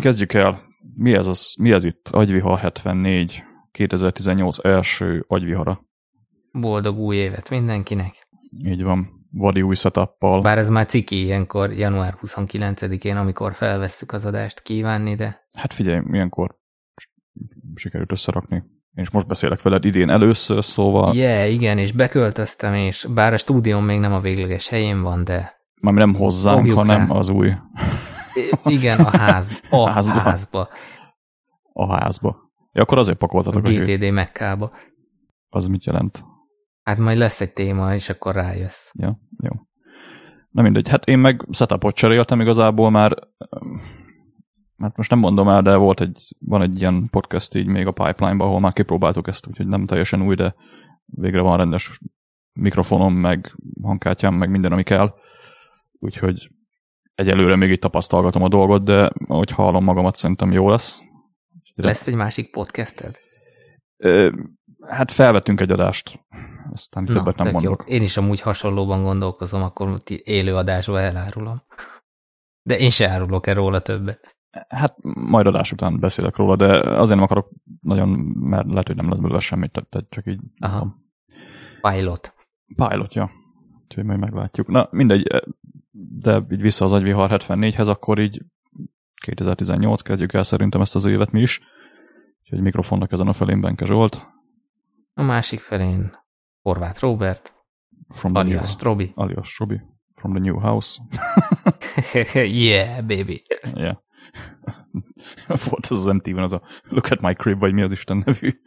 kezdjük el. Mi ez, az, mi ez itt? Agyvihar 74, 2018 első agyvihara. Boldog új évet mindenkinek. Így van. Vadi új setup Bár ez már ciki ilyenkor, január 29-én, amikor felvesszük az adást kívánni, de... Hát figyelj, ilyenkor sikerült összerakni. Én is most beszélek veled idén először, szóval... Yeah, igen, és beköltöztem, és bár a stúdióm még nem a végleges helyén van, de... Már nem hozzánk, hanem rá. az új... igen, a házba. A házba. házba. A házba. Ja, akkor azért pakoltatok a GTD Mekkába. Az mit jelent? Hát majd lesz egy téma, és akkor rájössz. Ja, jó. Na mindegy, hát én meg setupot cseréltem igazából már, hát most nem mondom el, de volt egy, van egy ilyen podcast így még a pipeline-ban, ahol már kipróbáltuk ezt, úgyhogy nem teljesen új, de végre van rendes mikrofonom, meg hangkártyám, meg minden, ami kell. Úgyhogy egyelőre még itt tapasztalgatom a dolgot, de ahogy hallom magamat, szerintem jó lesz. Lesz egy másik podcasted? Hát felvettünk egy adást, aztán Na, többet nem mondok. Jó. Én is amúgy hasonlóban gondolkozom, akkor élő adásba elárulom. De én se árulok el róla többet. Hát majd adás után beszélek róla, de azért nem akarok nagyon, mert lehet, hogy nem lesz belőle semmit, tehát csak így... Aha. Pilot. Pilot, ja. Úgyhogy majd meglátjuk. Na, mindegy, de így vissza az agyvihar 74-hez, akkor így 2018 kezdjük el szerintem ezt az évet mi is. Úgyhogy mikrofonnak ezen a felén Benke Zsolt. A másik felén Horváth Robert, From alias new, Strobi. Alias Strobi. From the new house. yeah, baby. Yeah. Volt az az MTV-ben az a Look at my crib, vagy mi az Isten nevű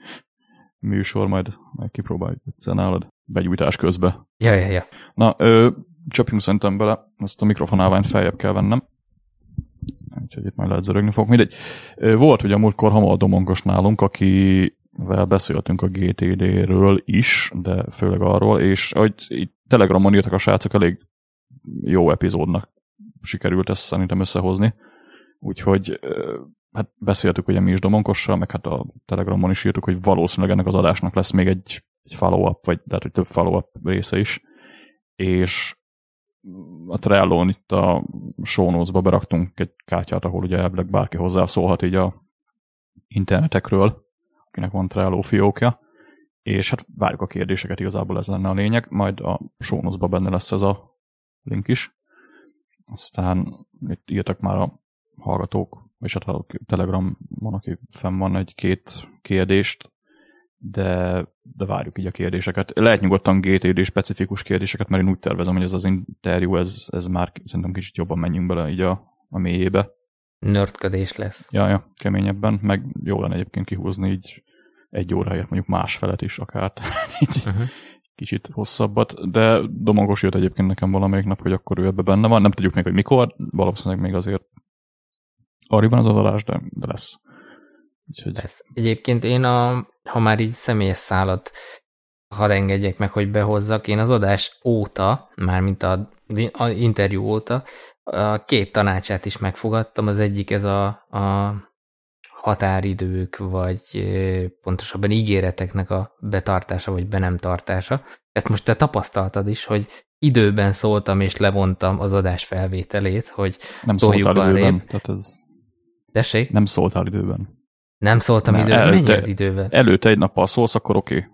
műsor, majd, majd kipróbáljuk egyszer nálad begyújtás közben. Ja, ja, ja. Na, ö, csapjunk szerintem bele, ezt a mikrofonálványt feljebb kell vennem. Úgyhogy itt majd lehet zörögni fog. Mindegy. Volt ugye múltkor Hamal Domongos nálunk, akivel beszéltünk a GTD-ről is, de főleg arról, és ahogy itt Telegramon írtak a srácok, elég jó epizódnak sikerült ezt szerintem összehozni. Úgyhogy hát beszéltük ugye mi is Domonkossal, meg hát a Telegramon is írtuk, hogy valószínűleg ennek az adásnak lesz még egy, egy follow-up, vagy lehet, hogy több follow-up része is. És a Trello-n itt a show notes-ba beraktunk egy kártyát, ahol ugye elvileg bárki hozzászólhat így a internetekről, akinek van Trello fiókja, és hát várjuk a kérdéseket, igazából ez lenne a lényeg, majd a show notes-ba benne lesz ez a link is. Aztán itt írtak már a hallgatók, és hát a Telegramon, aki fenn van egy-két kérdést, de, de várjuk így a kérdéseket. Lehet nyugodtan GTD specifikus kérdéseket, mert én úgy tervezem, hogy ez az interjú, ez, ez már szerintem kicsit jobban menjünk bele így a, a mélyébe. Nördködés lesz. Ja, ja, keményebben, meg jó lenne egyébként kihúzni így egy óra helyett mondjuk más felet is akár. így uh-huh. Kicsit hosszabbat, de Domogos jött egyébként nekem valamelyik nap, hogy akkor ő ebbe benne van. Nem tudjuk még, hogy mikor, valószínűleg még azért arra van az adás, de, de lesz. Úgyhogy... Lesz. Egyébként én, a, ha már így személyes szállat hadd engedjek meg, hogy behozzak, én az adás óta, mármint a, a interjú óta, a két tanácsát is megfogadtam. Az egyik ez a, a határidők, vagy pontosabban ígéreteknek a betartása, vagy be nem tartása. Ezt most te tapasztaltad is, hogy időben szóltam és levontam az adás felvételét, hogy nem szóltál időben, tehát ez... Tessék? Nem szóltál időben. Nem szóltam időben. Előtte, Mennyi az idővel? Előtte egy nappal szólsz, akkor oké. Okay.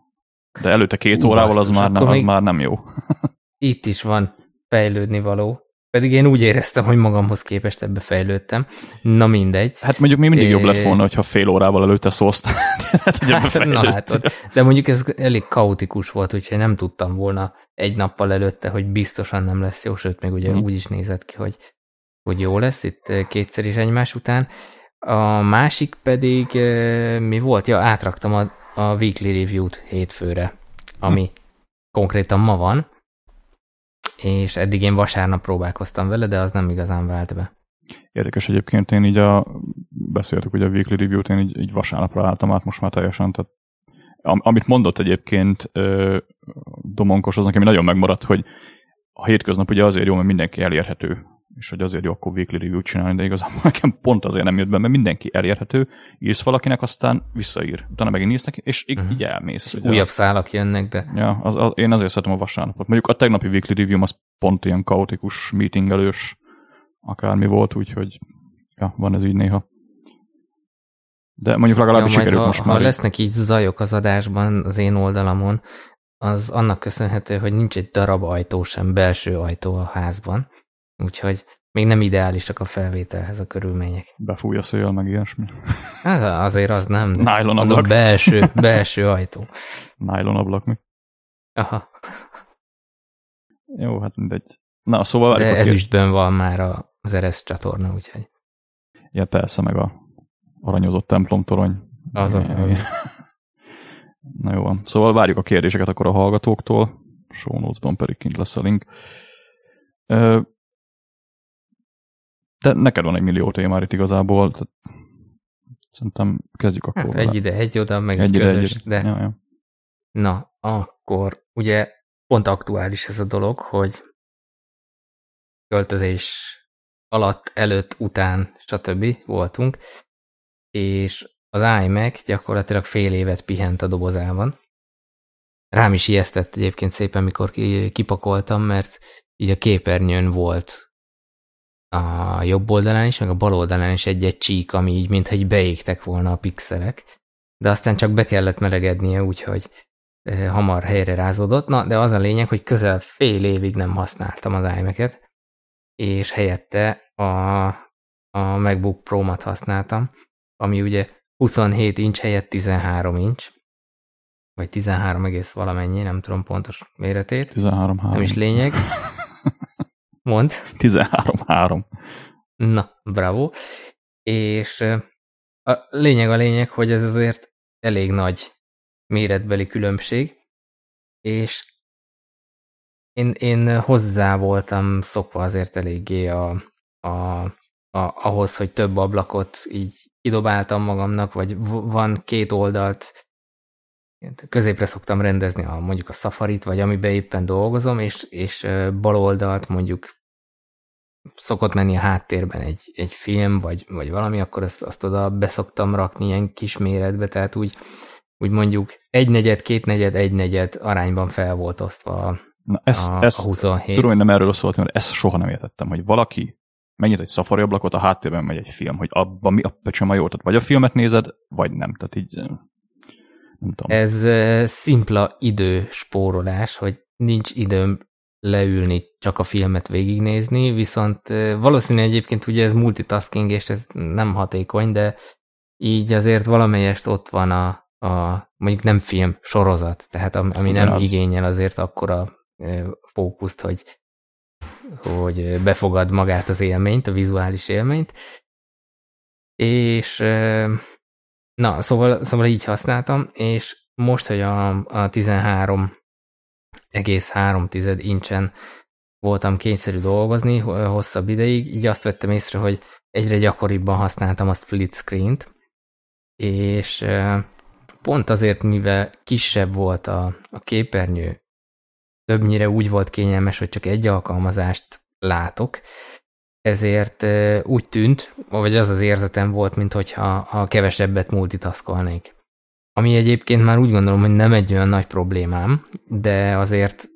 De előtte két Ú, órával az, már, nem, az már nem jó. itt is van fejlődni való. Pedig én úgy éreztem, hogy magamhoz képest ebbe fejlődtem. Na mindegy. Hát mondjuk még mindig é... jobb lett volna, hogyha fél órával előtte szólsz. hát, hát, na látod. De mondjuk ez elég kaotikus volt, úgyhogy nem tudtam volna egy nappal előtte, hogy biztosan nem lesz jó, sőt, még ugye hmm. úgy is nézett ki, hogy, hogy jó lesz itt kétszer is egymás után. A másik pedig mi volt? Ja, átraktam a, a weekly review-t hétfőre, ami hm. konkrétan ma van, és eddig én vasárnap próbálkoztam vele, de az nem igazán vált be. Érdekes egyébként, én így a, beszéltük, hogy a weekly review-t én így, így vasárnapra álltam át most már teljesen, tehát am, amit mondott egyébként Domonkos, az nekem nagyon megmaradt, hogy a hétköznap ugye azért jó, mert mindenki elérhető és hogy azért jó akkor weekly review csinálni, de igazából nekem pont azért nem jött be, mert mindenki elérhető, írsz valakinek, aztán visszaír. Utána megint írsz neki, és így, uh-huh. így elmész. Ugye? Újabb szálak jönnek be. Ja, az, az, én azért szeretem a vasárnapot. Mondjuk a tegnapi weekly review az pont ilyen kaotikus, meetingelős, akármi volt, úgyhogy ja, van ez így néha. De mondjuk legalábbis ja, sikerült ha, most ha már. lesznek így zajok az adásban az én oldalamon, az annak köszönhető, hogy nincs egy darab ajtó sem, belső ajtó a házban. Úgyhogy még nem ideálisak a felvételhez a körülmények. Befúj a szél, meg ilyesmi. Hát azért az nem. De Nylon ablak. belső, belső ajtó. Nylon ablak mi. Aha. Jó, hát mindegy. Na, szóval De a kér- ezüstben van már az Eresz csatorna, úgyhogy Ja, persze, meg a aranyozott templomtorony. az az. Az. Na jó van. Szóval várjuk a kérdéseket akkor a hallgatóktól. Show notes-ban pedig kint lesz a link. De neked van egy millió témár itt igazából. Tehát szerintem kezdjük akkor. Hát egy ide, egy oda, meg egy, egy, ide, egy közös, ide. de Ja, ja. Na, akkor ugye pont aktuális ez a dolog, hogy költözés alatt, előtt, után, stb. voltunk, és az iMac gyakorlatilag fél évet pihent a dobozában. Rám is ijesztett egyébként szépen, mikor ki- kipakoltam, mert így a képernyőn volt a jobb oldalán is, meg a bal oldalán is egy-egy csík, ami így mintha így beégtek volna a pixelek. De aztán csak be kellett melegednie, úgyhogy hamar helyre rázódott. Na, de az a lényeg, hogy közel fél évig nem használtam az iMac-et, és helyette a, a MacBook Pro-mat használtam, ami ugye 27 inch helyett 13 inch, vagy 13 egész valamennyi, nem tudom pontos méretét. 13 Nem is lényeg. Mond. 13 3 Na, bravo. És a lényeg a lényeg, hogy ez azért elég nagy méretbeli különbség, és én, én hozzá voltam szokva azért eléggé a, a, a, ahhoz, hogy több ablakot így kidobáltam magamnak, vagy van két oldalt, középre szoktam rendezni a, mondjuk a Safari-t, vagy amiben éppen dolgozom, és, és bal oldalt mondjuk szokott menni a háttérben egy, egy film, vagy, vagy valami, akkor azt, azt oda beszoktam rakni ilyen kis méretbe, tehát úgy, úgy mondjuk egy negyed, két negyed, egy negyed arányban fel volt osztva a, Na, ezt, a, ezt a 27. tudom, hogy nem erről szóltam, mert ezt soha nem értettem, hogy valaki megnyit egy Safari ablakot, a háttérben megy egy film, hogy abban mi a pöcsöm a jó, tehát vagy a filmet nézed, vagy nem, tehát így eh, nem tudom. Ez ö, szimpla időspórolás, hogy nincs időm leülni, csak a filmet végignézni, viszont valószínű egyébként ugye ez multitasking, és ez nem hatékony, de így azért valamelyest ott van a, a mondjuk nem film, sorozat, tehát am- ami nem Ugyanaz. igényel azért akkora fókuszt, hogy, hogy befogad magát az élményt, a vizuális élményt. És na, szóval, szóval így használtam, és most, hogy a, a 13,3 incsen voltam kényszerű dolgozni ho- hosszabb ideig, így azt vettem észre, hogy egyre gyakoribban használtam a split screen-t, és pont azért, mivel kisebb volt a, a képernyő, többnyire úgy volt kényelmes, hogy csak egy alkalmazást látok, ezért úgy tűnt, vagy az az érzetem volt, mintha ha kevesebbet multitaskolnék. Ami egyébként már úgy gondolom, hogy nem egy olyan nagy problémám, de azért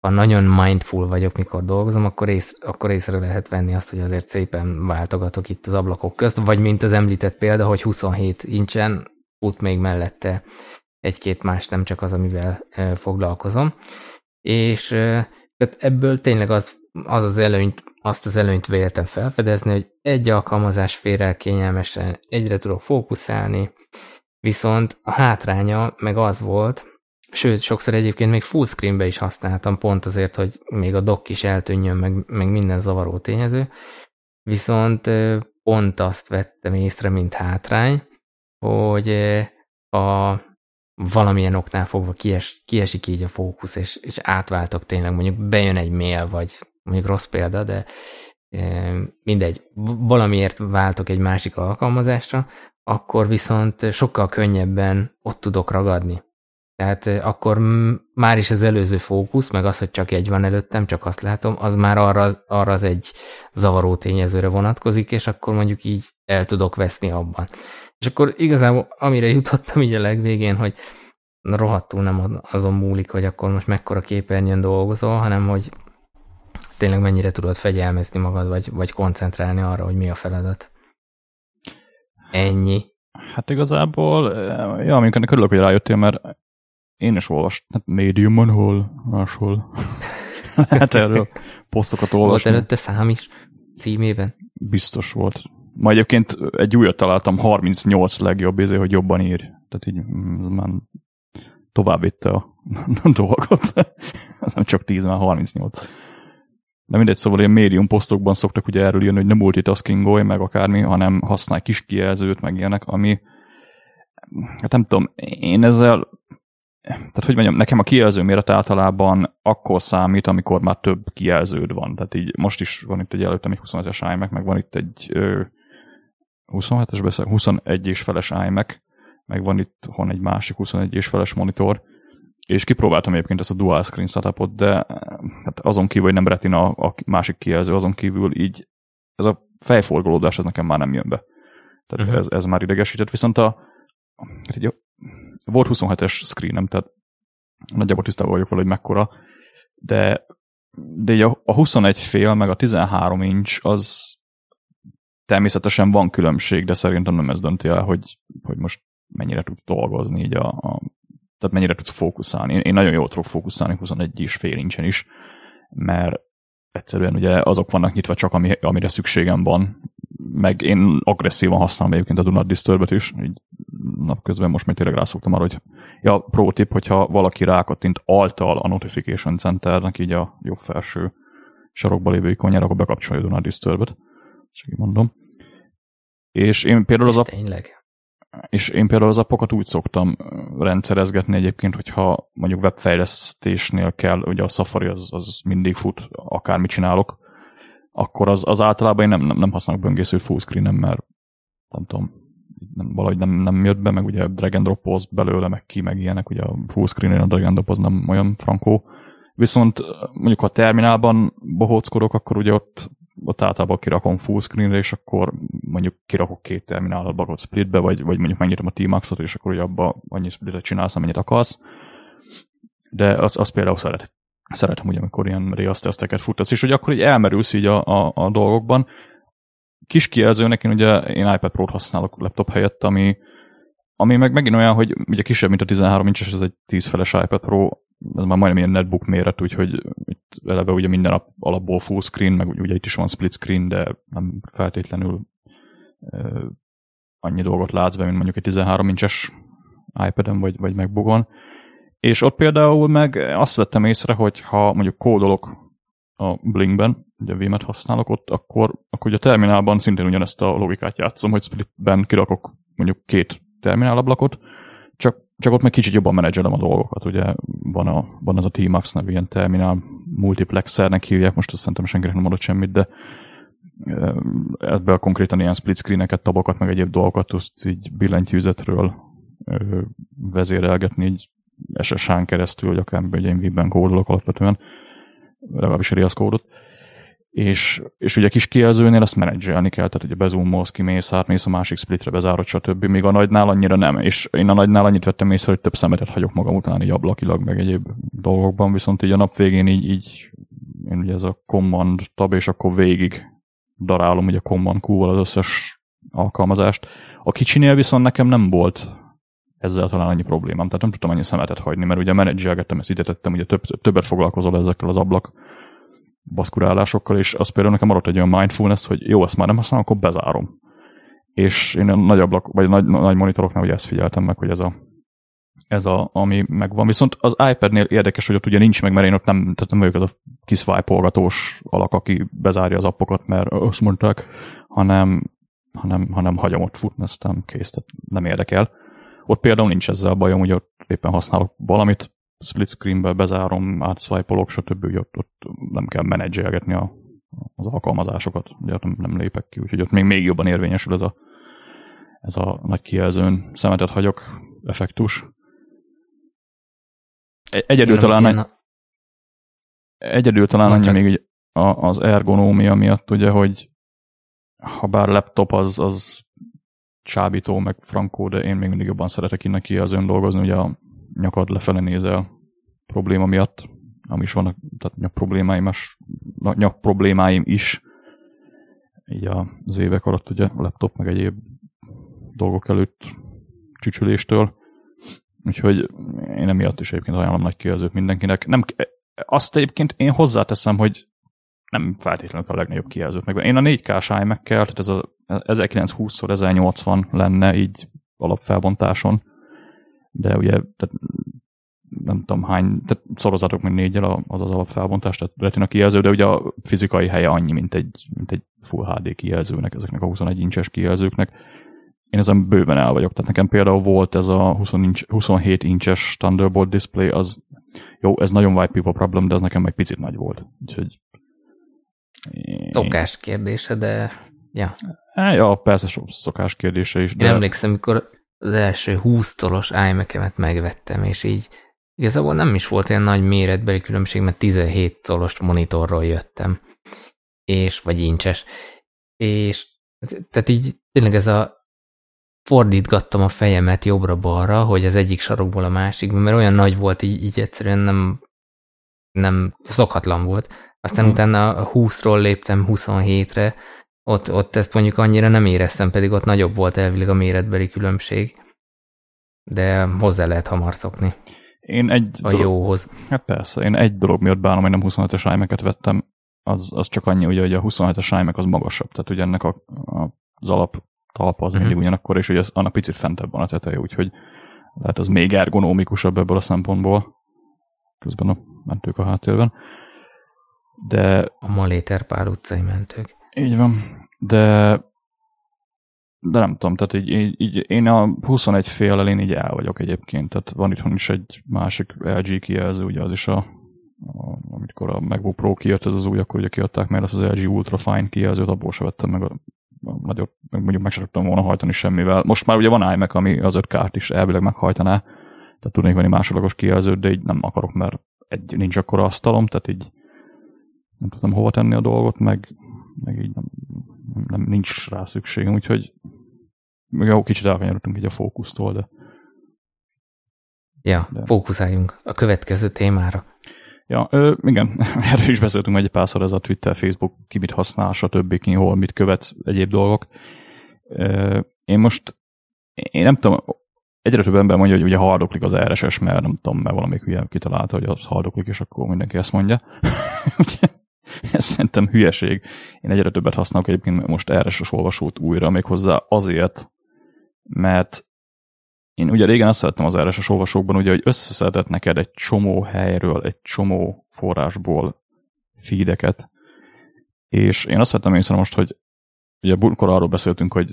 ha nagyon mindful vagyok, mikor dolgozom, akkor, ész, akkor észre lehet venni azt, hogy azért szépen váltogatok itt az ablakok közt, vagy mint az említett példa, hogy 27 incsen fut még mellette egy-két más, nem csak az, amivel foglalkozom. És tehát ebből tényleg az, az az előnyt, azt az előnyt véltem felfedezni, hogy egy alkalmazás fér el kényelmesen, egyre tudok fókuszálni, viszont a hátránya meg az volt, sőt, sokszor egyébként még full screenbe is használtam, pont azért, hogy még a dock is eltűnjön, meg, meg minden zavaró tényező, viszont pont azt vettem észre, mint hátrány, hogy a valamilyen oknál fogva kies, kiesik így a fókusz, és, és átváltok tényleg, mondjuk bejön egy mail, vagy mondjuk rossz példa, de mindegy, valamiért váltok egy másik alkalmazásra, akkor viszont sokkal könnyebben ott tudok ragadni. Tehát e, akkor már is az előző fókusz, meg az, hogy csak egy van előttem, csak azt látom, az már arra, arra az egy zavaró tényezőre vonatkozik, és akkor mondjuk így el tudok veszni abban. És akkor igazából amire jutottam így a legvégén, hogy rohadtul nem azon múlik, hogy akkor most mekkora képernyőn dolgozol, hanem hogy tényleg mennyire tudod fegyelmezni magad, vagy, vagy koncentrálni arra, hogy mi a feladat. Ennyi. Hát igazából, ja, amikor ennek örülök, hogy rájöttél, mert én is olvastam, hát médiumon, hol, máshol. hát erről posztokat olvasni. Volt előtte szám is címében? Biztos volt. Ma egyébként egy újat találtam, 38 legjobb, ezért, hogy jobban ír. Tehát így mm, már tovább vitte a, a dolgot. nem csak 10, már 38. De mindegy, szóval ilyen médium posztokban szoktak ugye erről jönni, hogy nem multitaskingolj, meg akármi, hanem használj kis kijelzőt, meg ilyenek, ami hát nem tudom, én ezzel tehát hogy mondjam, nekem a kijelző méret általában akkor számít, amikor már több kijelződ van. Tehát így most is van itt egy előttem egy 25-es iMac, meg van itt egy ö, 27-es beszél, 21 és feles iMac, meg van itt hon egy másik 21 és feles monitor, és kipróbáltam egyébként ezt a dual screen setupot, de hát azon kívül, hogy nem retina a másik kijelző, azon kívül így ez a fejforgolódás, ez nekem már nem jön be. Tehát uh-huh. ez, ez már idegesített, viszont a, hát így volt 27-es screenem, tehát nagyjából tisztában vagyok vele, hogy mekkora, de, de a, a 21 fél meg a 13 inch az természetesen van különbség, de szerintem nem ez dönti el, hogy, hogy most mennyire tud dolgozni így a, a tehát mennyire tudsz fókuszálni. Én, én nagyon jól tudok fókuszálni 21 és fél incsen is, mert egyszerűen ugye azok vannak nyitva csak, ami, amire szükségem van, meg én agresszívan használom egyébként a Do Not is, így napközben most még tényleg rászoktam arra, hogy ja, pro tip, hogyha valaki rákattint altal a Notification Centernek, így a jobb felső sarokba lévő ikonjára, akkor bekapcsolja a Do Not Disturb-et. Csak így mondom. És én például az a... Tényleg? És én például az appokat úgy szoktam rendszerezgetni egyébként, hogyha mondjuk webfejlesztésnél kell, ugye a Safari az, az mindig fut, akármit csinálok, akkor az, az általában én nem, nem, nem használok böngésző fullscreen mert nem tudom, nem, valahogy nem, nem jött be, meg ugye drag and drop belőle, meg ki, meg ilyenek, ugye a fullscreen a drag and drop nem olyan frankó. Viszont mondjuk ha terminálban bohóckodok, akkor ugye ott ott általában kirakom fullscreenre, és akkor mondjuk kirakok két terminálat barot splitbe, vagy, vagy mondjuk megnyitom a T-Maxot, és akkor ugye abba annyi splitet csinálsz, amennyit akarsz. De az, az például szeret, szeretem, ugye, amikor ilyen riaszt teszteket futtasz, és hogy akkor így elmerülsz így a, a, a dolgokban. Kis kijelzőnek én ugye én iPad Pro-t használok laptop helyett, ami, ami meg megint olyan, hogy ugye kisebb, mint a 13 inches, ez egy 10 feles iPad Pro, ez már majdnem ilyen netbook méret, úgyhogy itt eleve ugye minden nap alapból full screen, meg ugye itt is van split screen, de nem feltétlenül uh, annyi dolgot látsz be, mint mondjuk egy 13 incses iPad-en vagy, vagy MacBookon. És ott például meg azt vettem észre, hogy ha mondjuk kódolok a Blinkben, ugye Vim-et használok ott, akkor, akkor ugye a terminálban szintén ugyanezt a logikát játszom, hogy splitben kirakok mondjuk két terminálablakot, csak, csak ott meg kicsit jobban menedzselem a dolgokat. Ugye van, a, van az a T-Max nevű ilyen terminál multiplexernek hívják, most azt szerintem senkinek nem adott semmit, de ebből konkrétan ilyen split screeneket, tabokat, meg egyéb dolgokat tudsz így billentyűzetről vezérelgetni így SSH-n keresztül, vagy akár egy én ben kódolok alapvetően, legalábbis a kódot és, és ugye kis kijelzőnél ezt menedzselni kell, tehát ugye bezoomolsz, kimész, átmész a másik splitre, bezárod, stb. Míg a nagynál annyira nem, és én a nagynál annyit vettem észre, hogy több szemetet hagyok magam után így ablakilag, meg egyéb dolgokban, viszont így a nap végén így, így én ugye ez a command tab, és akkor végig darálom ugye a command q az összes alkalmazást. A kicsinél viszont nekem nem volt ezzel talán annyi problémám, tehát nem tudtam annyi szemetet hagyni, mert ugye menedzselgettem, ezt ide tettem, ugye több, többet foglalkozol ezekkel az ablak baszkurálásokkal, és az például nekem maradt egy olyan mindfulness, hogy jó, ezt már nem használom, akkor bezárom. És én a nagy ablak, vagy nagy, nagy monitoroknál ugye ezt figyeltem meg, hogy ez a, ez a, ami megvan. Viszont az iPad-nél érdekes, hogy ott ugye nincs meg, mert én ott nem, tehát nem vagyok az a kis swipe alak, aki bezárja az appokat, mert azt mondták, hanem, hanem, hanem hagyom ott futni, aztán kész, tehát nem érdekel. Ott például nincs ezzel bajom, hogy ott éppen használok valamit, split screenbe bezárom, átswipe-olok, stb. Hogy ott, ott nem kell menedzselgetni a, az alkalmazásokat, ugye ott nem, nem lépek ki, úgyhogy ott még, még jobban érvényesül ez a, ez a nagy kijelzőn. Szemetet hagyok. Effektus. Egyedül Én talán, a... egyedül talán annyi még így az ergonómia miatt, ugye, hogy ha bár laptop az, az csábító, meg frankó, de én még mindig jobban szeretek innen ki az ön dolgozni, ugye a nyakad lefele nézel probléma miatt, ami is vannak, tehát nyak problémáim, nyak problémáim is így az évek alatt, ugye a laptop, meg egyéb dolgok előtt csücsüléstől. Úgyhogy én emiatt is egyébként ajánlom nagy kijelzőt mindenkinek. Nem, azt egyébként én hozzáteszem, hogy nem feltétlenül a legnagyobb kijelzőt meg. Én a 4K-s iMac-kel, tehát ez a 1920x1080 lenne így alapfelbontáson, de ugye tehát nem tudom hány, tehát szorozatok még négyel az az alapfelbontás, tehát retina kijelző, de ugye a fizikai helye annyi, mint egy, mint egy Full HD kijelzőnek, ezeknek a 21 incses kijelzőknek. Én ezen bőven el vagyok, tehát nekem például volt ez a 20 inch, 27 inches Thunderbolt display, az jó, ez nagyon white people problem, de ez nekem meg picit nagy volt. Úgyhogy Szokás kérdése, de ja. É, ja, persze szokás kérdése is. De... Én emlékszem, amikor az első 20 tolos iMac-emet megvettem, és így igazából nem is volt olyan nagy méretbeli különbség, mert 17 tolos monitorról jöttem, és, vagy incses, és tehát így tényleg ez a fordítgattam a fejemet jobbra-balra, hogy az egyik sarokból a másikba, mert olyan nagy volt, így, így egyszerűen nem, nem szokatlan volt. Aztán hmm. utána a 20-ról léptem 27-re, ott, ott ezt mondjuk annyira nem éreztem, pedig ott nagyobb volt elvileg a méretbeli különbség. De hozzá lehet hamar szokni. Én egy a dolog, jóhoz. Hát persze, én egy dolog miatt bánom, hogy nem 25-es imac vettem, az, az csak annyi, ugye, hogy a 27-es iMac az magasabb, tehát ugye ennek a, a, az alap talpa az uh-huh. mindig ugyanakkor, és ugye az, annak picit fentebb van a teteje, úgyhogy lehet az még ergonomikusabb ebből a szempontból. Közben a mentők a háttérben. De... A Maléter pár utcai mentők. Így van. De de nem tudom, tehát így, így, így én a 21 fél én így el vagyok egyébként, tehát van itthon is egy másik LG kijelző, ugye az is a, a amikor a MacBook Pro kijött ez az új, akkor ugye kiadták meg az LG Ultra Fine kijelzőt, abból sem vettem meg a, a nagyobb, mondjuk meg sem tudtam volna hajtani semmivel. Most már ugye van iMac, ami az 5K-t is elvileg meghajtaná, tehát tudnék venni másodlagos kijelzőt, de így nem akarok, mert egy nincs akkora asztalom, tehát így nem tudom hova tenni a dolgot, meg, meg így nem, nem, nincs rá szükségem, úgyhogy jó, kicsit elkanyarodtunk így a fókusztól, de Ja, de... fókuszáljunk a következő témára. Ja, ö, igen, erről is beszéltünk egy párszor, ez a Twitter, Facebook, ki mit használ, stb. ki hol mit követ, egyéb dolgok. Ö, én most, én nem tudom, egyre több ember mondja, hogy ugye hardoklik az RSS, mert nem tudom, mert valamelyik hülye kitalálta, hogy az hardoklik, és akkor mindenki ezt mondja. ez szerintem hülyeség. Én egyre többet használok egyébként most RSS olvasót újra, méghozzá azért, mert én ugye régen azt szerettem az RSS olvasókban, ugye, hogy összeszedett neked egy csomó helyről, egy csomó forrásból feedeket, és én azt vettem észre most, hogy ugye akkor arról beszéltünk, hogy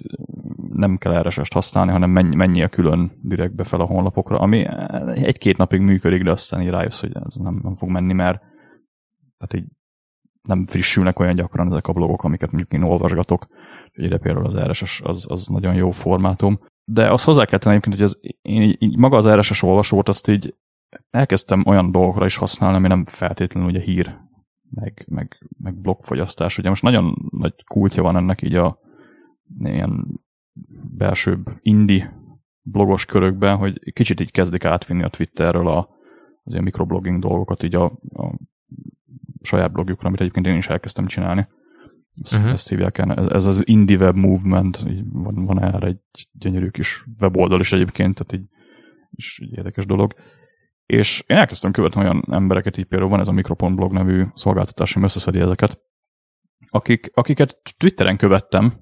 nem kell RSS-t használni, hanem menj, menjél külön direktbe fel a honlapokra, ami egy-két napig működik, de aztán így rájössz, hogy ez nem, nem fog menni, mert tehát így nem frissülnek olyan gyakran ezek a blogok, amiket mondjuk én olvasgatok. Ide például az RSS az, az nagyon jó formátum. De azt hozzá kell tenni hogy az, én így, így maga az RSS olvasót azt így elkezdtem olyan dolgokra is használni, ami nem feltétlenül ugye hír, meg, meg, meg blogfogyasztás. Ugye most nagyon nagy kultja van ennek így a ilyen belsőbb indi blogos körökben, hogy kicsit így kezdik átvinni a Twitterről a, az ilyen mikroblogging dolgokat így a, a saját blogjukra, amit egyébként én is elkezdtem csinálni. Ezt, uh-huh. ezt hívják el. Ez, ez az Indie Web Movement, van, van erre egy gyönyörű kis weboldal is egyébként, tehát így is egy érdekes dolog. És én elkezdtem követni olyan embereket, így például van ez a Micropon blog nevű szolgáltatás, ami összeszedi ezeket, akik, akiket Twitteren követtem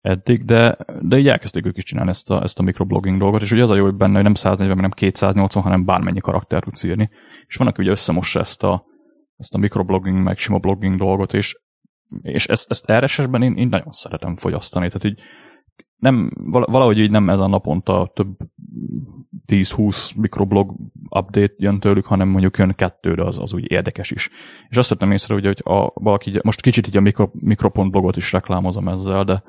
eddig, de, de így elkezdték ők is csinálni ezt a, ezt a mikroblogging dolgot, és ugye az a jó, hogy benne, hogy nem 140, nem 280, hanem bármennyi karakter tudsz írni. És van, aki ugye összemossa ezt a, ezt a mikroblogging, meg sima blogging dolgot, és, és ezt, ezt RSS-ben én, én nagyon szeretem fogyasztani, tehát így nem, valahogy így nem ez a naponta több 10-20 mikroblog update jön tőlük, hanem mondjuk jön kettő, de az, az úgy érdekes is. És azt vettem észre, hogy, hogy a, valaki, most kicsit így a mikro, mikropont blogot is reklámozom ezzel, de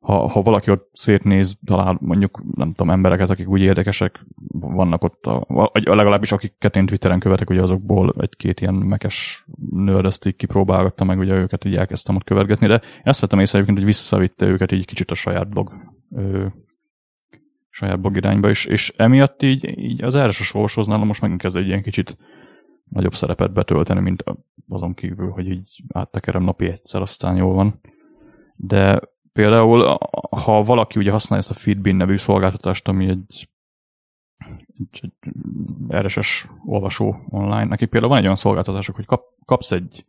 ha, ha valaki ott szétnéz, talál mondjuk, nem tudom, embereket, akik úgy érdekesek, vannak ott, a, legalábbis akiket én Twitteren követek, ugye azokból egy-két ilyen mekes nőrdezt így kipróbálgattam, meg ugye őket így elkezdtem ott követgetni, de azt vettem észre hogy visszavitte őket így kicsit a saját blog ö, saját blog irányba, és, és emiatt így, így az RSS olvasóz nálam most megint kezd egy ilyen kicsit nagyobb szerepet betölteni, mint azon kívül, hogy így áttekerem napi egyszer, aztán jól van. De például, ha valaki ugye használja ezt a Feedbin nevű szolgáltatást, ami egy, egy, egy RSS olvasó online, neki például van egy olyan szolgáltatások, hogy kap, kapsz egy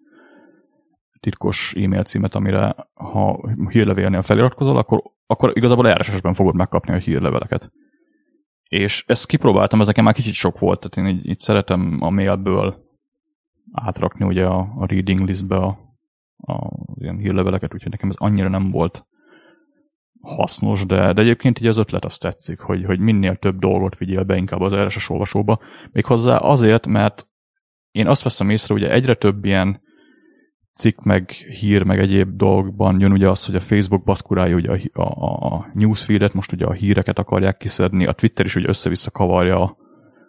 titkos e-mail címet, amire ha hírlevélnél feliratkozol, akkor, akkor igazából RSS-ben fogod megkapni a hírleveleket. És ezt kipróbáltam, ezeken már kicsit sok volt, tehát én így, így szeretem a mailből átrakni ugye a, a reading listbe a, a ilyen hírleveleket, úgyhogy nekem ez annyira nem volt hasznos, de, de egyébként így az ötlet azt tetszik, hogy, hogy minél több dolgot vigyél be inkább az RSS olvasóba. Méghozzá azért, mert én azt veszem észre, hogy egyre több ilyen cikk, meg hír, meg egyéb dolgokban jön ugye az, hogy a Facebook baszkurálja ugye a, a, a newsfeedet, most ugye a híreket akarják kiszedni, a Twitter is ugye össze-vissza kavarja a,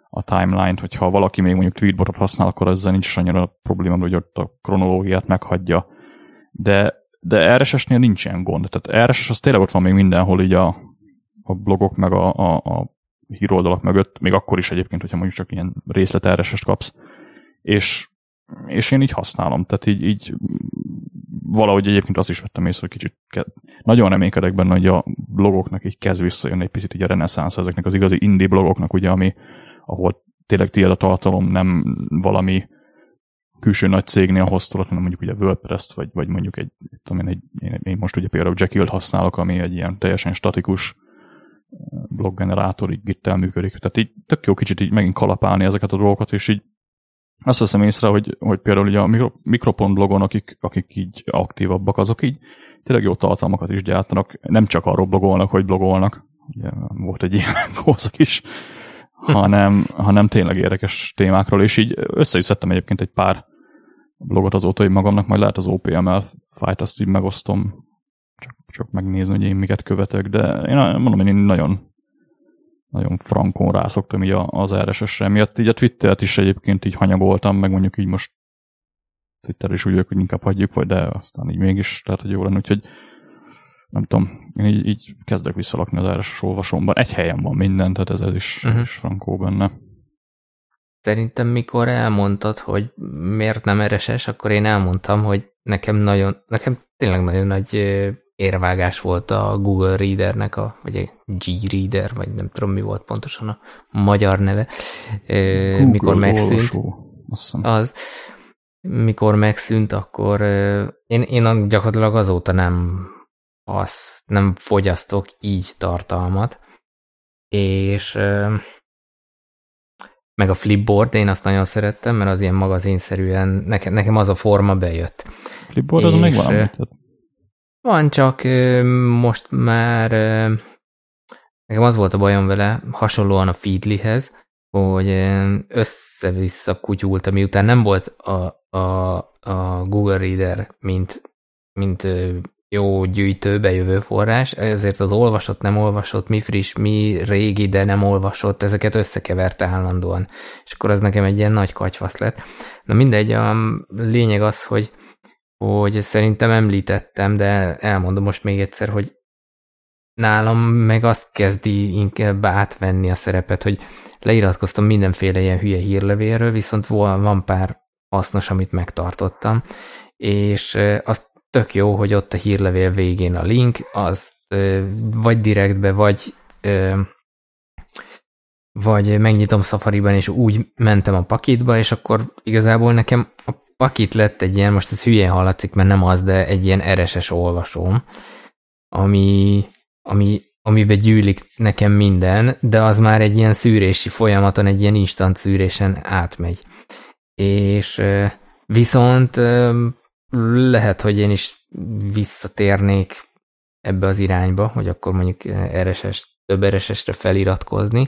a timeline-t, hogyha valaki még mondjuk tweetbotot használ, akkor ezzel nincs annyira probléma, hogy ott a kronológiát meghagyja. De, de RSS-nél nincs ilyen gond. Tehát RSS az tényleg ott van még mindenhol így a, a blogok, meg a, a, a híroldalak mögött, még akkor is egyébként, hogyha mondjuk csak ilyen részlet RSS-t kapsz. És és én így használom, tehát így, így valahogy egyébként azt is vettem észre, hogy kicsit ke- nagyon reménykedek benne, hogy a blogoknak így kezd visszajönni egy picit így a reneszánsz ezeknek az igazi indie blogoknak, ugye, ami, ahol tényleg tiéd a tartalom, nem valami külső nagy cégnél hoztolod, hanem mondjuk ugye WordPress-t, vagy, vagy mondjuk egy, tudom én, egy, én, én most ugye például Jekyll-t használok, ami egy ilyen teljesen statikus bloggenerátor, így gittel működik. Tehát így tök jó kicsit így megint kalapálni ezeket a dolgokat, és így azt veszem észre, hogy, hogy például ugye a mikro, Mikropont blogon, akik, akik így aktívabbak, azok így tényleg jó tartalmakat is gyártanak, nem csak arról blogolnak, hogy blogolnak, ugye volt egy ilyen kózak is, hanem, hanem tényleg érdekes témákról, és így össze is szedtem egyébként egy pár blogot azóta, hogy magamnak majd lehet az OPML fájt, azt így megosztom, csak, csak megnézni, hogy én miket követek, de én mondom, én nagyon nagyon frankon rászoktam így az RSS-re. Miatt így a Twittert is egyébként így hanyagoltam, meg mondjuk így most Twitter is úgy hogy inkább hagyjuk, vagy de aztán így mégis, tehát hogy jó lenne, úgyhogy nem tudom, én így, így kezdek visszalakni az RSS olvasómban. Egy helyen van minden, tehát ez, ez is, uh-huh. is frankó benne. Szerintem mikor elmondtad, hogy miért nem RSS, akkor én elmondtam, hogy nekem nagyon, nekem tényleg nagyon nagy érvágás volt a Google Readernek, a, vagy egy G-Reader, vagy nem tudom mi volt pontosan a magyar neve, Google mikor megszűnt. Az, mikor megszűnt, akkor én, én gyakorlatilag azóta nem, az, nem fogyasztok így tartalmat, és meg a Flipboard, én azt nagyon szerettem, mert az ilyen magazinszerűen, nekem, nekem az a forma bejött. Flipboard az még van? Van, csak most már nekem az volt a bajom vele, hasonlóan a Feedlyhez, hogy össze-vissza kutyult, miután nem volt a, a, a Google Reader, mint, mint jó gyűjtő, bejövő forrás, ezért az olvasott, nem olvasott, mi friss, mi régi, de nem olvasott, ezeket összekeverte állandóan. És akkor az nekem egy ilyen nagy katyvasz lett. Na mindegy, a lényeg az, hogy hogy szerintem említettem, de elmondom most még egyszer, hogy nálam meg azt kezdi inkább átvenni a szerepet, hogy leiratkoztam mindenféle ilyen hülye hírlevélről, viszont van pár hasznos, amit megtartottam, és az tök jó, hogy ott a hírlevél végén a link, az vagy direktbe, vagy vagy megnyitom Safari-ban, és úgy mentem a pakitba, és akkor igazából nekem a Pakit lett egy ilyen, most ez hülyén hallatszik, mert nem az, de egy ilyen RSS olvasóm, ami, ami, amiben gyűlik nekem minden, de az már egy ilyen szűrési folyamaton, egy ilyen instant szűrésen átmegy. És viszont lehet, hogy én is visszatérnék ebbe az irányba, hogy akkor mondjuk RSS, több RSS-re feliratkozni.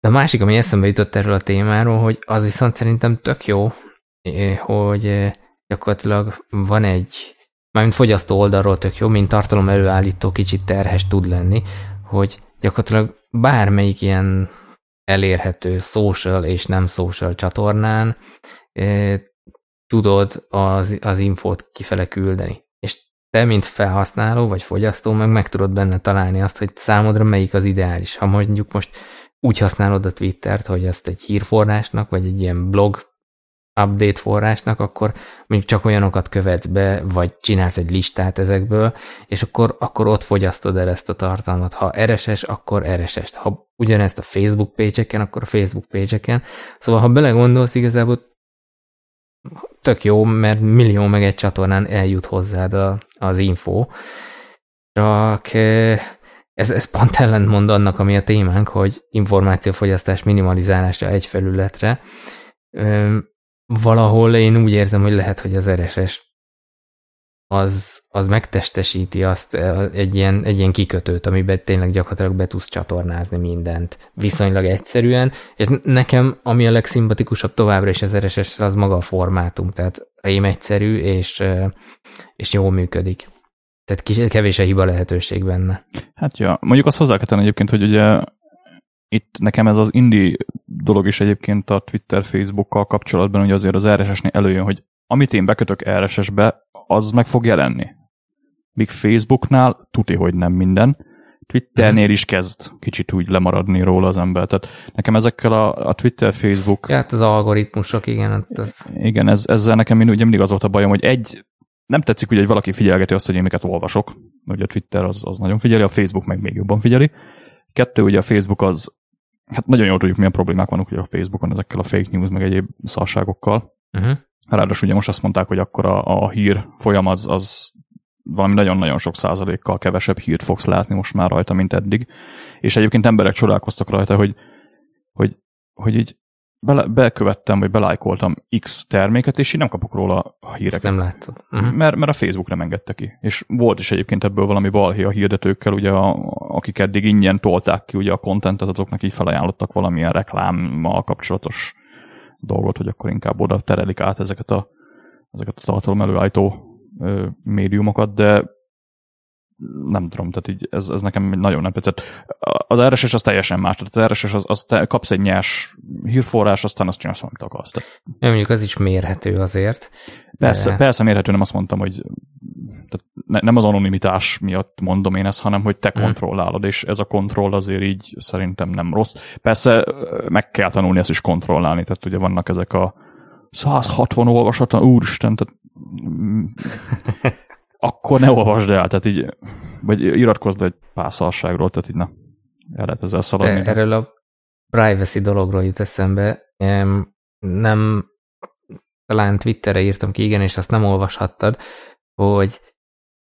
De a másik, ami eszembe jutott erről a témáról, hogy az viszont szerintem tök jó, hogy gyakorlatilag van egy, mármint fogyasztó oldalról tök jó, mint tartalom előállító kicsit terhes tud lenni, hogy gyakorlatilag bármelyik ilyen elérhető social és nem social csatornán tudod az, az infót kifele küldeni. És te, mint felhasználó vagy fogyasztó, meg meg tudod benne találni azt, hogy számodra melyik az ideális. Ha mondjuk most úgy használod a Twittert, hogy ezt egy hírforrásnak, vagy egy ilyen blog update forrásnak, akkor mondjuk csak olyanokat követsz be, vagy csinálsz egy listát ezekből, és akkor, akkor ott fogyasztod el ezt a tartalmat. Ha RSS, akkor RSS. Ha ugyanezt a Facebook page akkor a Facebook page Szóval, ha belegondolsz, igazából tök jó, mert millió meg egy csatornán eljut hozzád a, az info. Csak ez, ez pont ellentmond annak, ami a témánk, hogy információfogyasztás minimalizálása egy felületre valahol én úgy érzem, hogy lehet, hogy az RSS az, az megtestesíti azt egy ilyen, egy ilyen kikötőt, amiben tényleg gyakorlatilag be tudsz csatornázni mindent viszonylag egyszerűen, és nekem ami a legszimpatikusabb továbbra is az RSS, az maga a formátum, tehát rém egyszerű, és, és jól működik. Tehát kis, kevés a hiba lehetőség benne. Hát ja, mondjuk azt hozzá kell egyébként, hogy ugye itt nekem ez az indi dolog is egyébként a Twitter, Facebookkal kapcsolatban, hogy azért az RSS-nél előjön, hogy amit én bekötök RSS-be, az meg fog jelenni. Míg Facebooknál tuti, hogy nem minden. Twitternél is kezd kicsit úgy lemaradni róla az ember. Tehát nekem ezekkel a, a Twitter, Facebook... Ja, hát az algoritmusok, igen. Az... Igen, ez, ezzel nekem ugye mindig az volt a bajom, hogy egy, nem tetszik ugye, hogy valaki figyelgeti azt, hogy én miket olvasok. Ugye a Twitter az, az nagyon figyeli, a Facebook meg még jobban figyeli. Kettő, ugye a Facebook az hát nagyon jól tudjuk, milyen problémák vannak ugye a Facebookon ezekkel a fake news, meg egyéb szarságokkal. Uh-huh. Ráadásul ugye most azt mondták, hogy akkor a, a hír folyam az, az valami nagyon-nagyon sok százalékkal kevesebb hírt fogsz látni most már rajta, mint eddig. És egyébként emberek csodálkoztak rajta, hogy, hogy, hogy így bele, bekövettem, vagy belájkoltam X terméket, és így nem kapok róla a híreket. Nem látod. Uh-huh. Mert, mert a Facebook nem engedte ki. És volt is egyébként ebből valami balhé a hirdetőkkel, ugye, a, akik eddig ingyen tolták ki ugye a kontentet, azoknak így felajánlottak valamilyen reklámmal kapcsolatos dolgot, hogy akkor inkább oda terelik át ezeket a, ezeket a tartalom előállító médiumokat, de nem tudom, tehát így ez, ez nekem nagyon nem tetszett. Az RSS az teljesen más, tehát az RSS az, az te kapsz egy nyers hírforrás, aztán azt csinálsz, amit akarsz. Ja, mondjuk az is mérhető azért. Persze, de... persze mérhető, nem azt mondtam, hogy tehát ne, nem az anonimitás miatt mondom én ezt, hanem hogy te hmm. kontrollálod, és ez a kontroll azért így szerintem nem rossz. Persze meg kell tanulni ezt is kontrollálni, tehát ugye vannak ezek a 160 olvasatlan, úristen, tehát akkor ne olvasd el, tehát így, vagy iratkozd egy pászalságról, tehát így na, el lehet ezzel szaladni. De erről a privacy dologról jut eszembe, nem, talán Twitterre írtam ki, igen, és azt nem olvashattad, hogy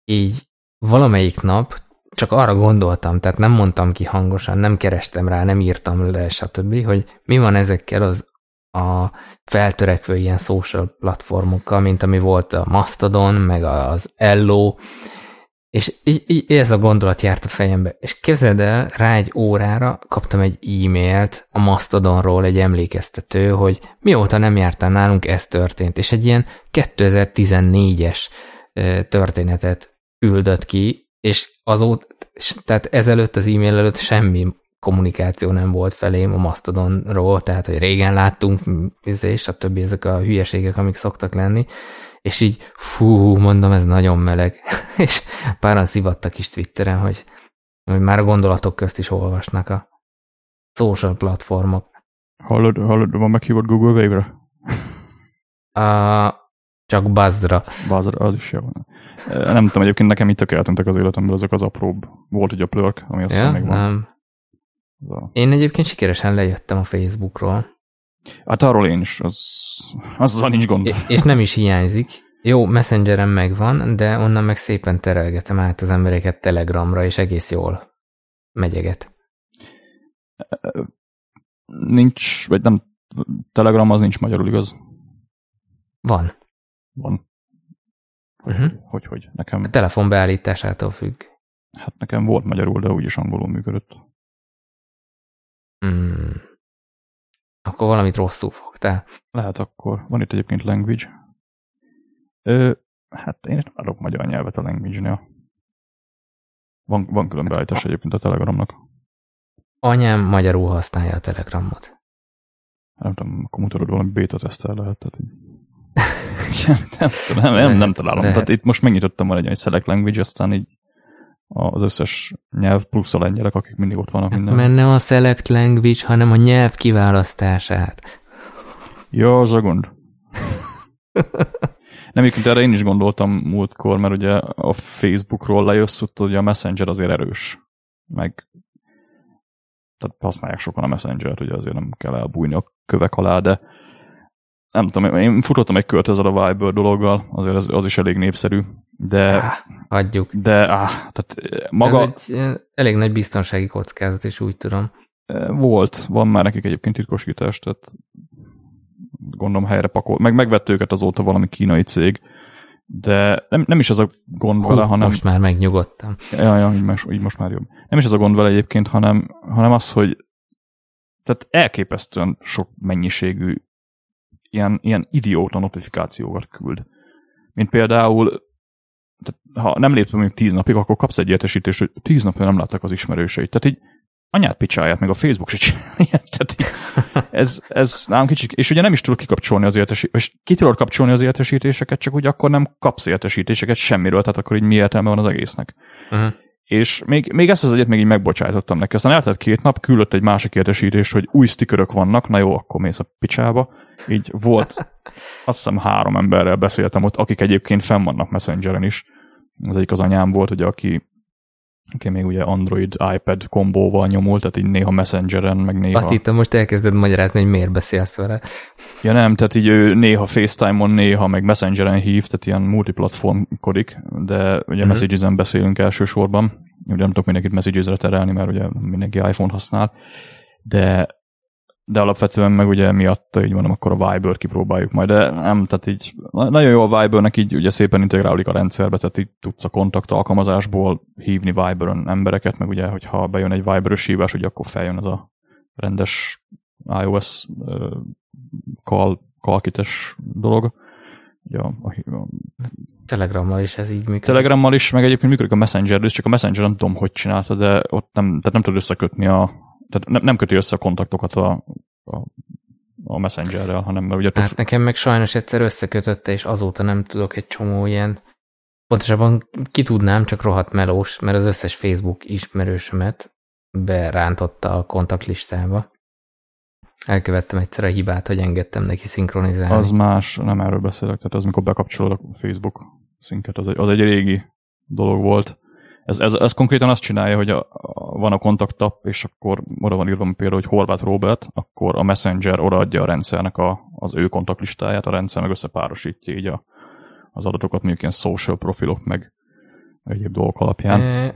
így valamelyik nap csak arra gondoltam, tehát nem mondtam ki hangosan, nem kerestem rá, nem írtam le, stb., hogy mi van ezekkel az a feltörekvő ilyen social platformokkal, mint ami volt a Mastodon, meg az Ello, és így, így ez a gondolat járt a fejembe. És képzeld el, rá egy órára kaptam egy e-mailt a Mastodonról, egy emlékeztető, hogy mióta nem jártál nálunk, ez történt. És egy ilyen 2014-es történetet küldött ki, és azóta, tehát ezelőtt az e-mail előtt semmi kommunikáció nem volt felém a Mastodonról, tehát, hogy régen láttunk, és a többi ezek a hülyeségek, amik szoktak lenni, és így, fú, mondom, ez nagyon meleg. és páran szivattak is Twitteren, hogy, hogy már a gondolatok közt is olvasnak a social platformok. Hallod, hallod, van meghívott Google Wave-re? A, csak Buzzra. Buzzra, az is jó. Nem tudom, egyébként nekem itt tökéletlentek az életemben azok az apróbb. Volt egy a Plurk, ami azt ja, még van. Nem. Én egyébként sikeresen lejöttem a Facebookról. Hát arról én is, az, azzal nincs gond. És, és nem is hiányzik. Jó, messengerem megvan, de onnan meg szépen terelgetem át az embereket Telegramra, és egész jól megyeget. Nincs, vagy nem, Telegram az nincs magyarul, igaz? Van. Van. Hogy, uh-huh. hogy, hogy, nekem... A telefon beállításától függ. Hát nekem volt magyarul, de úgyis angolul működött. Hmm. Akkor valamit rosszul fogtál. Lehet akkor. Van itt egyébként language. Ö, hát én nem adok magyar nyelvet a language-nél. Van, van külön beállítás egyébként a Telegramnak. Anyám magyarul használja a Telegramot. Nem tudom, akkor mutatod valami beta tesztel lehet. Tehát nem, nem, nem, nem találom. Tehát itt most megnyitottam már egy, egy select language, aztán így az összes nyelv plusz a lengyelek, akik mindig ott vannak minden. Mert nem a select language, hanem a nyelv kiválasztását. Jó, az a gond. Nem, egyébként erre én is gondoltam múltkor, mert ugye a Facebookról lejössz, hogy a Messenger azért erős. Meg tehát használják sokan a Messenger-t, ugye azért nem kell elbújni a kövek alá, de nem tudom, én futottam egy kört ezzel a Viber dologgal, azért az, az is elég népszerű, de... Ah, hagyjuk. De, ah, tehát maga... Ez egy elég nagy biztonsági kockázat, és úgy tudom. Volt, van már nekik egyébként titkosítás, tehát gondolom helyre pakol. Meg megvett őket azóta valami kínai cég, de nem, nem is az a gond Hú, vele, hanem... Most már megnyugodtam. Ja, ja, így most, így most már jobb. Nem is az a gond vele egyébként, hanem, hanem az, hogy tehát elképesztően sok mennyiségű ilyen, ilyen idióta notifikációkat küld. Mint például, tehát ha nem lépve mondjuk tíz napig, akkor kapsz egy értesítést, hogy tíz napja nem láttak az ismerőseit. Tehát így anyát picsáját, meg a Facebook se csinálja. Tehát ez, ez nálam kicsit, és ugye nem is tudok kikapcsolni az értesítéseket, és ki tudod kapcsolni az értesítéseket, csak ugye akkor nem kapsz értesítéseket semmiről, tehát akkor így mi értelme van az egésznek. Uh-huh. És még, még ezt az egyet még így megbocsájtottam neki. Aztán eltelt két nap, küldött egy másik értesítést, hogy új stickerök vannak, na jó, akkor mész a picsába. Így volt, azt hiszem három emberrel beszéltem ott, akik egyébként fenn vannak Messengeren is. Az egyik az anyám volt, ugye, aki aki még ugye Android, iPad kombóval nyomult, tehát így néha Messengeren, meg néha... Azt hittem, most elkezded magyarázni, hogy miért beszélsz vele. Ja nem, tehát így ő néha FaceTime-on, néha meg Messengeren hív, tehát ilyen multiplatformkodik, de ugye uh-huh. Messages-en beszélünk elsősorban. Ugye nem tudok mindenkit Messages-re terelni, mert ugye mindenki iPhone-t használ, de de alapvetően meg ugye miatt így mondom, akkor a Viber kipróbáljuk majd, de nem, tehát így nagyon jó a Vibernek így ugye szépen integrálódik a rendszerbe, tehát így tudsz a kontakt alkalmazásból hívni Viberen embereket, meg ugye, hogyha bejön egy Viberos hívás, ugye akkor feljön ez a rendes iOS call, call dolog. Ugye a, a, a, Telegrammal is ez így működik. Telegrammal is, meg egyébként működik a Messenger, csak a Messenger nem tudom, hogy csinálta, de ott nem, tehát nem tud összekötni a, tehát nem, nem köti össze a kontaktokat a, a, a Messengerrel, hanem mert ugye... Hát nekem meg sajnos egyszer összekötötte, és azóta nem tudok egy csomó ilyen... Pontosabban ki tudnám, csak rohadt melós, mert az összes Facebook ismerősömet berántotta a kontaktlistába. Elkövettem egyszer a hibát, hogy engedtem neki szinkronizálni. Az más, nem erről beszélek, tehát az, mikor bekapcsolod a Facebook szinket, az egy, az egy régi dolog volt. Ez, ez, ez konkrétan azt csinálja, hogy a, a, van a kontaktap, és akkor oda van írva például, hogy Horváth Robert, akkor a Messenger odaadja a rendszernek a, az ő kontaktlistáját, a rendszer meg összepárosítja így a, az adatokat, mondjuk ilyen social profilok, meg egyéb dolgok alapján. E,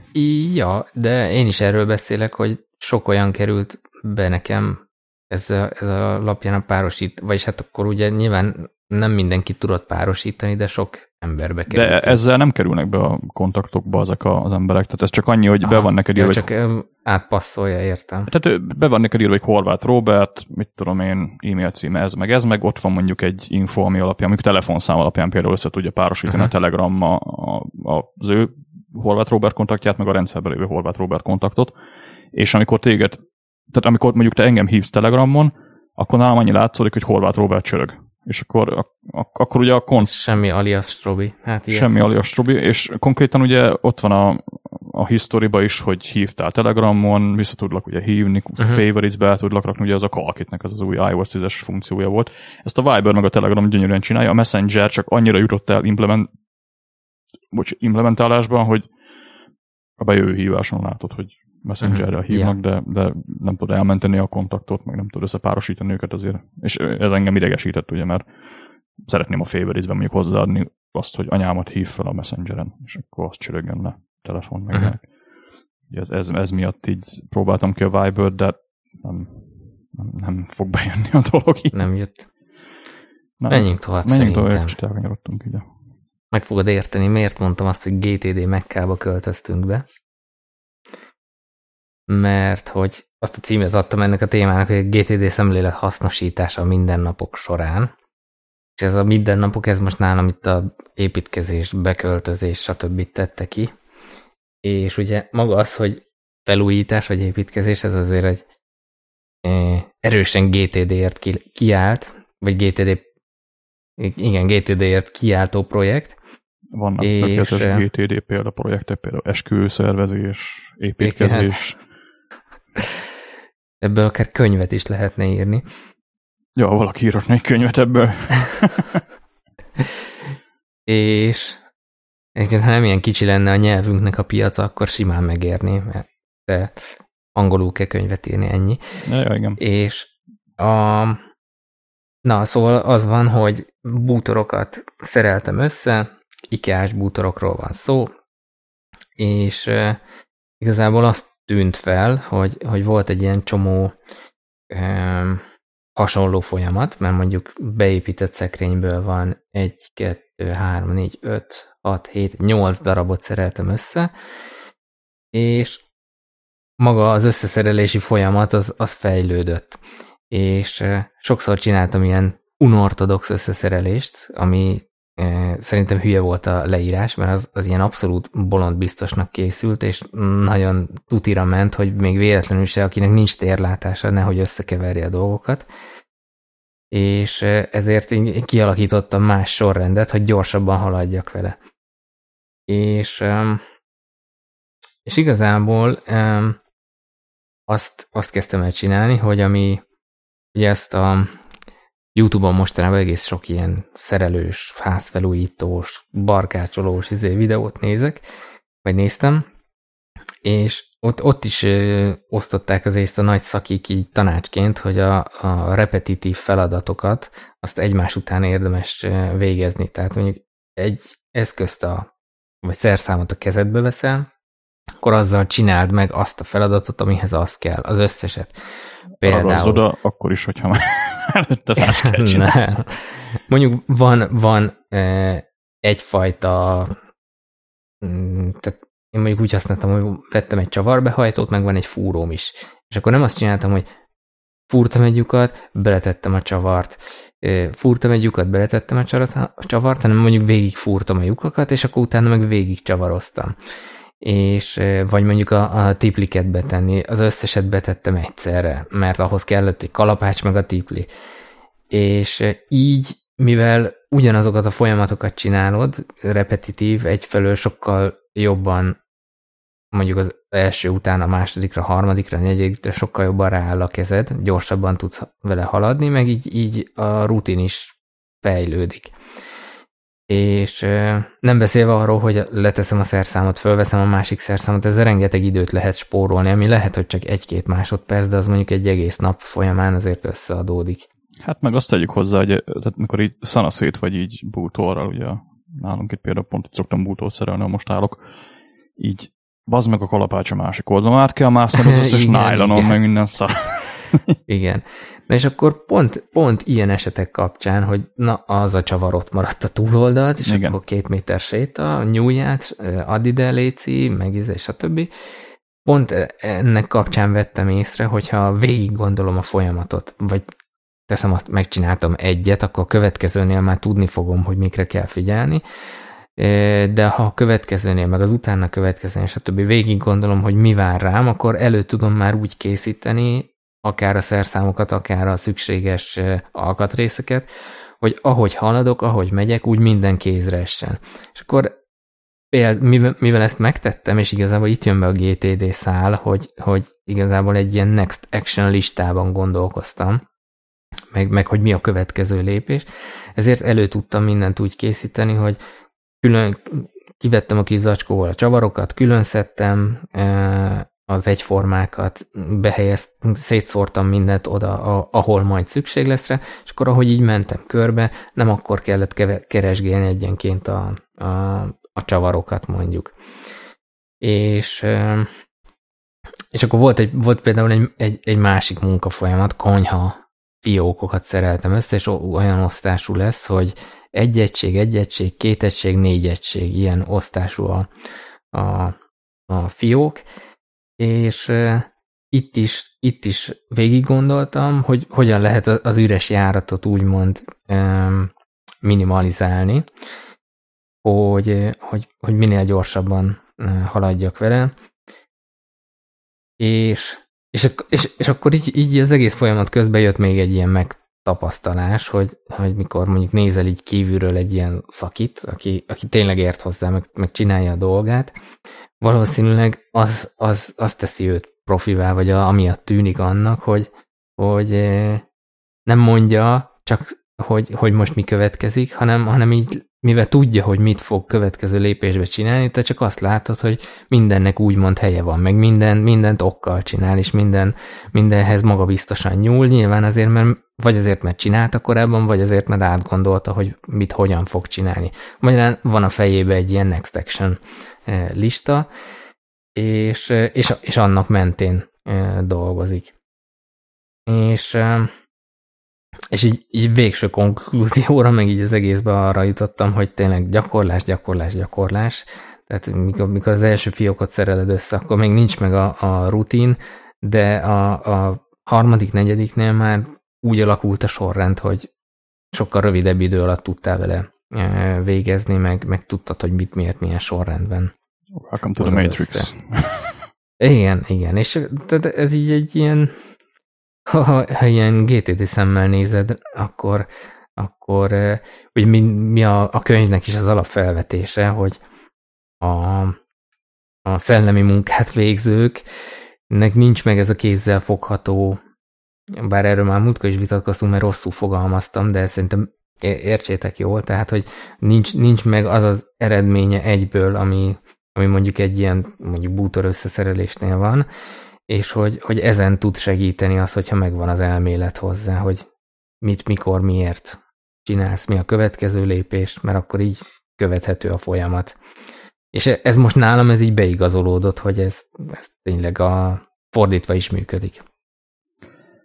ja, de én is erről beszélek, hogy sok olyan került be nekem ez a, ez a lapján a párosít, vagyis hát akkor ugye nyilván nem mindenki tudott párosítani, de sok emberbe kerül. De ezzel nem kerülnek be a kontaktokba ezek az emberek, tehát ez csak annyi, hogy Aha, be van neked írva. csak hogy... átpasszolja, értem. Tehát be van neked írva, hogy Horváth Robert, mit tudom én, e-mail címe ez meg ez, meg ott van mondjuk egy info, ami alapján, mondjuk telefonszám alapján például össze tudja párosítani uh-huh. a Telegramma az ő Horváth Robert kontaktját, meg a rendszerben lévő Horváth Robert kontaktot, és amikor téged, tehát amikor mondjuk te engem hívsz Telegramon, akkor nálam annyi látszódik, hogy Horváth Robert csörög és akkor, ak- akkor ugye a kont... Semmi alias Strobi. Hát ilyet. Semmi alias Strobi, és konkrétan ugye ott van a, a historiba is, hogy hívtál Telegramon, vissza tudlak ugye hívni, uh-huh. favorites-be tudlak rakni, ugye az a Calkitnek az az új iOS 10-es funkciója volt. Ezt a Viber meg a Telegram gyönyörűen csinálja, a Messenger csak annyira jutott el implement, bocs, implementálásban, hogy a bejövő híváson látod, hogy Messengerrel uh-huh. hívnak, yeah. de, de nem tud elmenteni a kontaktot, meg nem tud összepárosítani őket azért. És ez engem idegesített, ugye, mert szeretném a favorites mondjuk hozzáadni azt, hogy anyámat hív fel a Messengeren, és akkor azt csörögjön le telefon meg. Uh-huh. Ez, ez, ez, miatt így próbáltam ki a Viber, de nem, nem, nem fog bejönni a dolog így. Nem jött. Na, menjünk tovább menjünk szerintem. tovább, és ide. Meg fogod érteni, miért mondtam azt, hogy GTD Mekkába költöztünk be mert hogy azt a címet adtam ennek a témának, hogy a GTD szemlélet hasznosítása a mindennapok során. És ez a mindennapok, ez most nálam itt a építkezés, beköltözés, stb. tette ki. És ugye maga az, hogy felújítás vagy építkezés, ez azért egy erősen GTD-ért kiállt, vagy GTD, igen, GTD-ért kiáltó projekt. Vannak és, tökéletes GTD példaprojektek, például esküvőszervezés, építkezés. Ebből akár könyvet is lehetne írni. Ja, valaki írott egy könyvet ebből. és egyébként, ha nem ilyen kicsi lenne a nyelvünknek a piaca, akkor simán megérni, mert de angolul kell könyvet írni, ennyi. Ja, igen. És a, na, szóval az van, hogy bútorokat szereltem össze, IKEA-s bútorokról van szó, és e, igazából azt tűnt fel, hogy, hogy volt egy ilyen csomó e, hasonló folyamat, mert mondjuk beépített szekrényből van egy, kettő, három, négy, öt, hat, hét, nyolc darabot szereltem össze, és maga az összeszerelési folyamat az, az fejlődött. És sokszor csináltam ilyen unortodox összeszerelést, ami szerintem hülye volt a leírás, mert az, az ilyen abszolút bolond biztosnak készült, és nagyon tutira ment, hogy még véletlenül se, akinek nincs térlátása, nehogy összekeverje a dolgokat. És ezért én kialakítottam más sorrendet, hogy gyorsabban haladjak vele. És, és igazából azt, azt kezdtem el csinálni, hogy ami ugye ezt a Youtube-on mostanában egész sok ilyen szerelős, házfelújítós, barkácsolós izé videót nézek, vagy néztem, és ott, ott is ö, osztották az észt a nagy szakik így tanácsként, hogy a, a repetitív feladatokat azt egymás után érdemes végezni. Tehát mondjuk egy eszközt a, vagy szerszámot a kezedbe veszel, akkor azzal csináld meg azt a feladatot, amihez az kell, az összeset. Például... oda, akkor is, hogyha már előtte más kell csinálni. Mondjuk van, van egyfajta, mm, tehát én mondjuk úgy használtam, hogy vettem egy csavarbehajtót, meg van egy fúróm is. És akkor nem azt csináltam, hogy fúrtam egy lyukat, beletettem a csavart, fúrtam egy lyukat, beletettem a csavart, hanem mondjuk végig fúrtam a lyukakat, és akkor utána meg végig csavaroztam és vagy mondjuk a, a tipliket betenni, az összeset betettem egyszerre, mert ahhoz kellett egy kalapács meg a tipli. És így, mivel ugyanazokat a folyamatokat csinálod, repetitív, egyfelől sokkal jobban mondjuk az első után a másodikra, harmadikra, negyedikre sokkal jobban rááll a kezed, gyorsabban tudsz vele haladni, meg így, így a rutin is fejlődik és nem beszélve arról, hogy leteszem a szerszámot, fölveszem a másik szerszámot, ez rengeteg időt lehet spórolni, ami lehet, hogy csak egy-két másodperc, de az mondjuk egy egész nap folyamán azért összeadódik. Hát meg azt tegyük hozzá, hogy tehát mikor így szanaszét vagy így bútorral, ugye nálunk itt például pont itt szoktam bútót szerelni, ha most állok, így bazd meg a kalapács a másik oldalon, át kell mászni az összes nájlonon, meg minden szar. Igen. Na és akkor pont, pont ilyen esetek kapcsán, hogy na, az a csavar ott maradt a túloldalt, és Igen. akkor két méter séta, nyújját, add ide, léci, meg és izé, stb. Pont ennek kapcsán vettem észre, hogyha végig gondolom a folyamatot, vagy teszem azt, megcsináltam egyet, akkor a következőnél már tudni fogom, hogy mikre kell figyelni, de ha a következőnél, meg az utána következőnél, stb. végig gondolom, hogy mi vár rám, akkor elő tudom már úgy készíteni, akár a szerszámokat, akár a szükséges alkatrészeket, hogy ahogy haladok, ahogy megyek, úgy minden kézre essen. És akkor például, mivel ezt megtettem, és igazából itt jön be a GTD szál, hogy, hogy igazából egy ilyen next action listában gondolkoztam, meg, meg hogy mi a következő lépés, ezért elő tudtam mindent úgy készíteni, hogy külön kivettem a kis zacskóval a csavarokat, külön szedtem, az egyformákat, behelyezt, szétszórtam mindent oda, a, ahol majd szükség lesz rá, és akkor ahogy így mentem körbe, nem akkor kellett keresgélni egyenként a, a, a csavarokat mondjuk. És, és akkor volt, egy, volt például egy, egy, egy másik munkafolyamat, konyha fiókokat szereltem össze, és olyan osztású lesz, hogy egy egység, egy egység, két egység, négy egység, ilyen osztású a, a, a fiók, és itt is, itt is végig gondoltam, hogy hogyan lehet az üres járatot úgymond minimalizálni, hogy, hogy, hogy minél gyorsabban haladjak vele. És, és, és, és akkor így, így az egész folyamat közben jött még egy ilyen megtapasztalás, hogy, hogy mikor mondjuk nézel így kívülről egy ilyen szakit, aki, aki tényleg ért hozzá, meg, meg csinálja a dolgát, valószínűleg az, az, az teszi őt profivá, vagy a, amiatt tűnik annak, hogy, hogy nem mondja, csak hogy, hogy most mi következik, hanem, hanem így, mivel tudja, hogy mit fog következő lépésbe csinálni, te csak azt látod, hogy mindennek úgymond helye van, meg minden, mindent okkal csinál, és minden, mindenhez magabiztosan nyúl, nyilván azért, mert vagy azért, mert csinálta korábban, vagy azért, mert átgondolta, hogy mit hogyan fog csinálni. Magyarán van a fejébe egy ilyen next action eh, lista, és, eh, és, és annak mentén eh, dolgozik. És és így, így végső konklúzióra, meg így az egészbe arra jutottam, hogy tényleg gyakorlás, gyakorlás, gyakorlás. Tehát mikor, mikor az első fiókot szereled össze, akkor még nincs meg a, a rutin, de a, a harmadik, negyediknél már úgy alakult a sorrend, hogy sokkal rövidebb idő alatt tudtál vele e, végezni, meg, meg tudtad, hogy mit, miért, milyen sorrendben. Welcome to the Matrix. igen, igen, és ez így egy ilyen ha, ha ilyen GTD szemmel nézed, akkor, akkor ugye mi, mi a, a könyvnek is az alapfelvetése, hogy a, a szellemi munkát végzők, nek nincs meg ez a kézzel fogható, bár erről már múltkor is vitatkoztunk, mert rosszul fogalmaztam, de szerintem értsétek jól, tehát, hogy nincs, nincs meg az az eredménye egyből, ami, ami mondjuk egy ilyen mondjuk bútor összeszerelésnél van, és hogy, hogy ezen tud segíteni az, hogyha megvan az elmélet hozzá, hogy mit, mikor, miért csinálsz, mi a következő lépés, mert akkor így követhető a folyamat. És ez most nálam ez így beigazolódott, hogy ez, ez tényleg a fordítva is működik.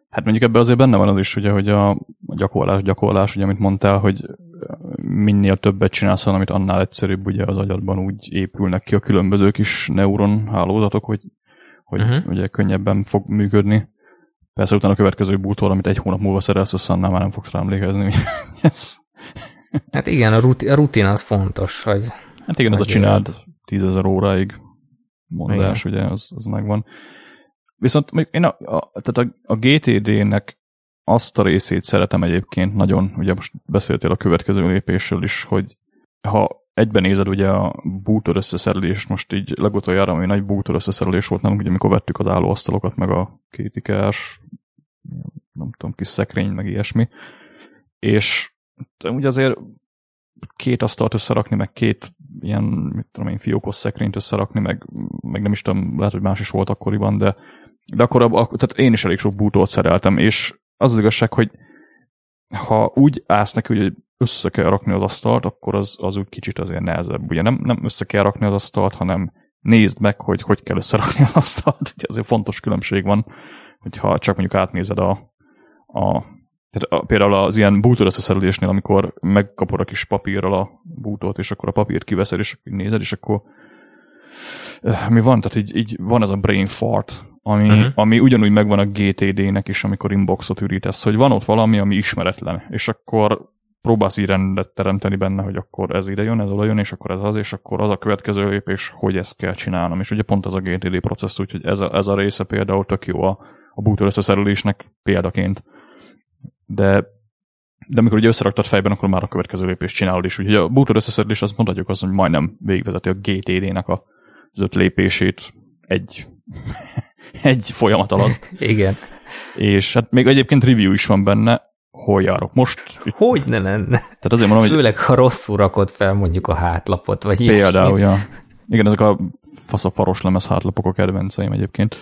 Hát mondjuk ebben azért benne van az is, ugye, hogy a gyakorlás, gyakorlás, ugye, amit mondtál, hogy minél többet csinálsz valamit, annál egyszerűbb ugye az agyadban úgy épülnek ki a különböző kis neuron hálózatok, hogy hogy uh-huh. ugye könnyebben fog működni. Persze utána a következő bútor, amit egy hónap múlva szerelsz, azt annál már nem fogsz rá emlékezni. ez. Hát igen, a rutin, a rutin az fontos, hogy... Hát igen, ez a csináld tízezer óráig mondás, igen. ugye, az, az megvan. Viszont én a, a, tehát a, a GTD-nek azt a részét szeretem egyébként nagyon, ugye most beszéltél a következő lépésről is, hogy ha egyben nézed ugye a bútor összeszerelést, most így legutoljára, ami nagy bútor összeszerelés volt nem ugye amikor vettük az állóasztalokat, meg a kétikás, nem tudom, kis szekrény, meg ilyesmi, és ugye azért két asztalt összerakni, meg két ilyen, mit tudom én, fiókos szekrényt összerakni, meg, meg nem is tudom, lehet, hogy más is volt akkoriban, de, de akkor, tehát én is elég sok bútort szereltem, és az az igazság, hogy ha úgy állsz neki, hogy össze kell rakni az asztalt, akkor az, az úgy kicsit azért nehezebb. Ugye nem, nem össze kell rakni az asztalt, hanem nézd meg, hogy hogy kell összerakni az asztalt. Ugye azért fontos különbség van, hogyha csak mondjuk átnézed a, a tehát a, például az ilyen bútor összeszerelésnél, amikor megkapod a kis papírral a bútót, és akkor a papírt kiveszed, és nézed, és akkor mi van? Tehát így, így van ez a brain fart, ami, uh-huh. ami ugyanúgy megvan a GTD-nek is, amikor inboxot ürítesz, hogy van ott valami, ami ismeretlen, és akkor próbálsz így rendet teremteni benne, hogy akkor ez ide jön, ez oda jön, és akkor ez az, és akkor az a következő lépés, hogy ezt kell csinálnom. És ugye pont ez a GTD processz, úgyhogy ez a, ez a része például tök jó a, a bootör összeszerelésnek példaként. De de amikor ugye összeraktad fejben, akkor már a következő lépést csinálod is. Úgyhogy a bootör összeszerelés azt mondhatjuk azt, hogy majdnem végigvezeti a GTD-nek a, az öt lépését egy, egy folyamat alatt. Igen. És hát még egyébként review is van benne, hol járok most. Hogy ne lenne? Tehát azért mondom, Főleg, hogy... ha rosszul rakod fel mondjuk a hátlapot, vagy Például, ja. Igen, ezek a faszafaros lemez hátlapok a kedvenceim egyébként.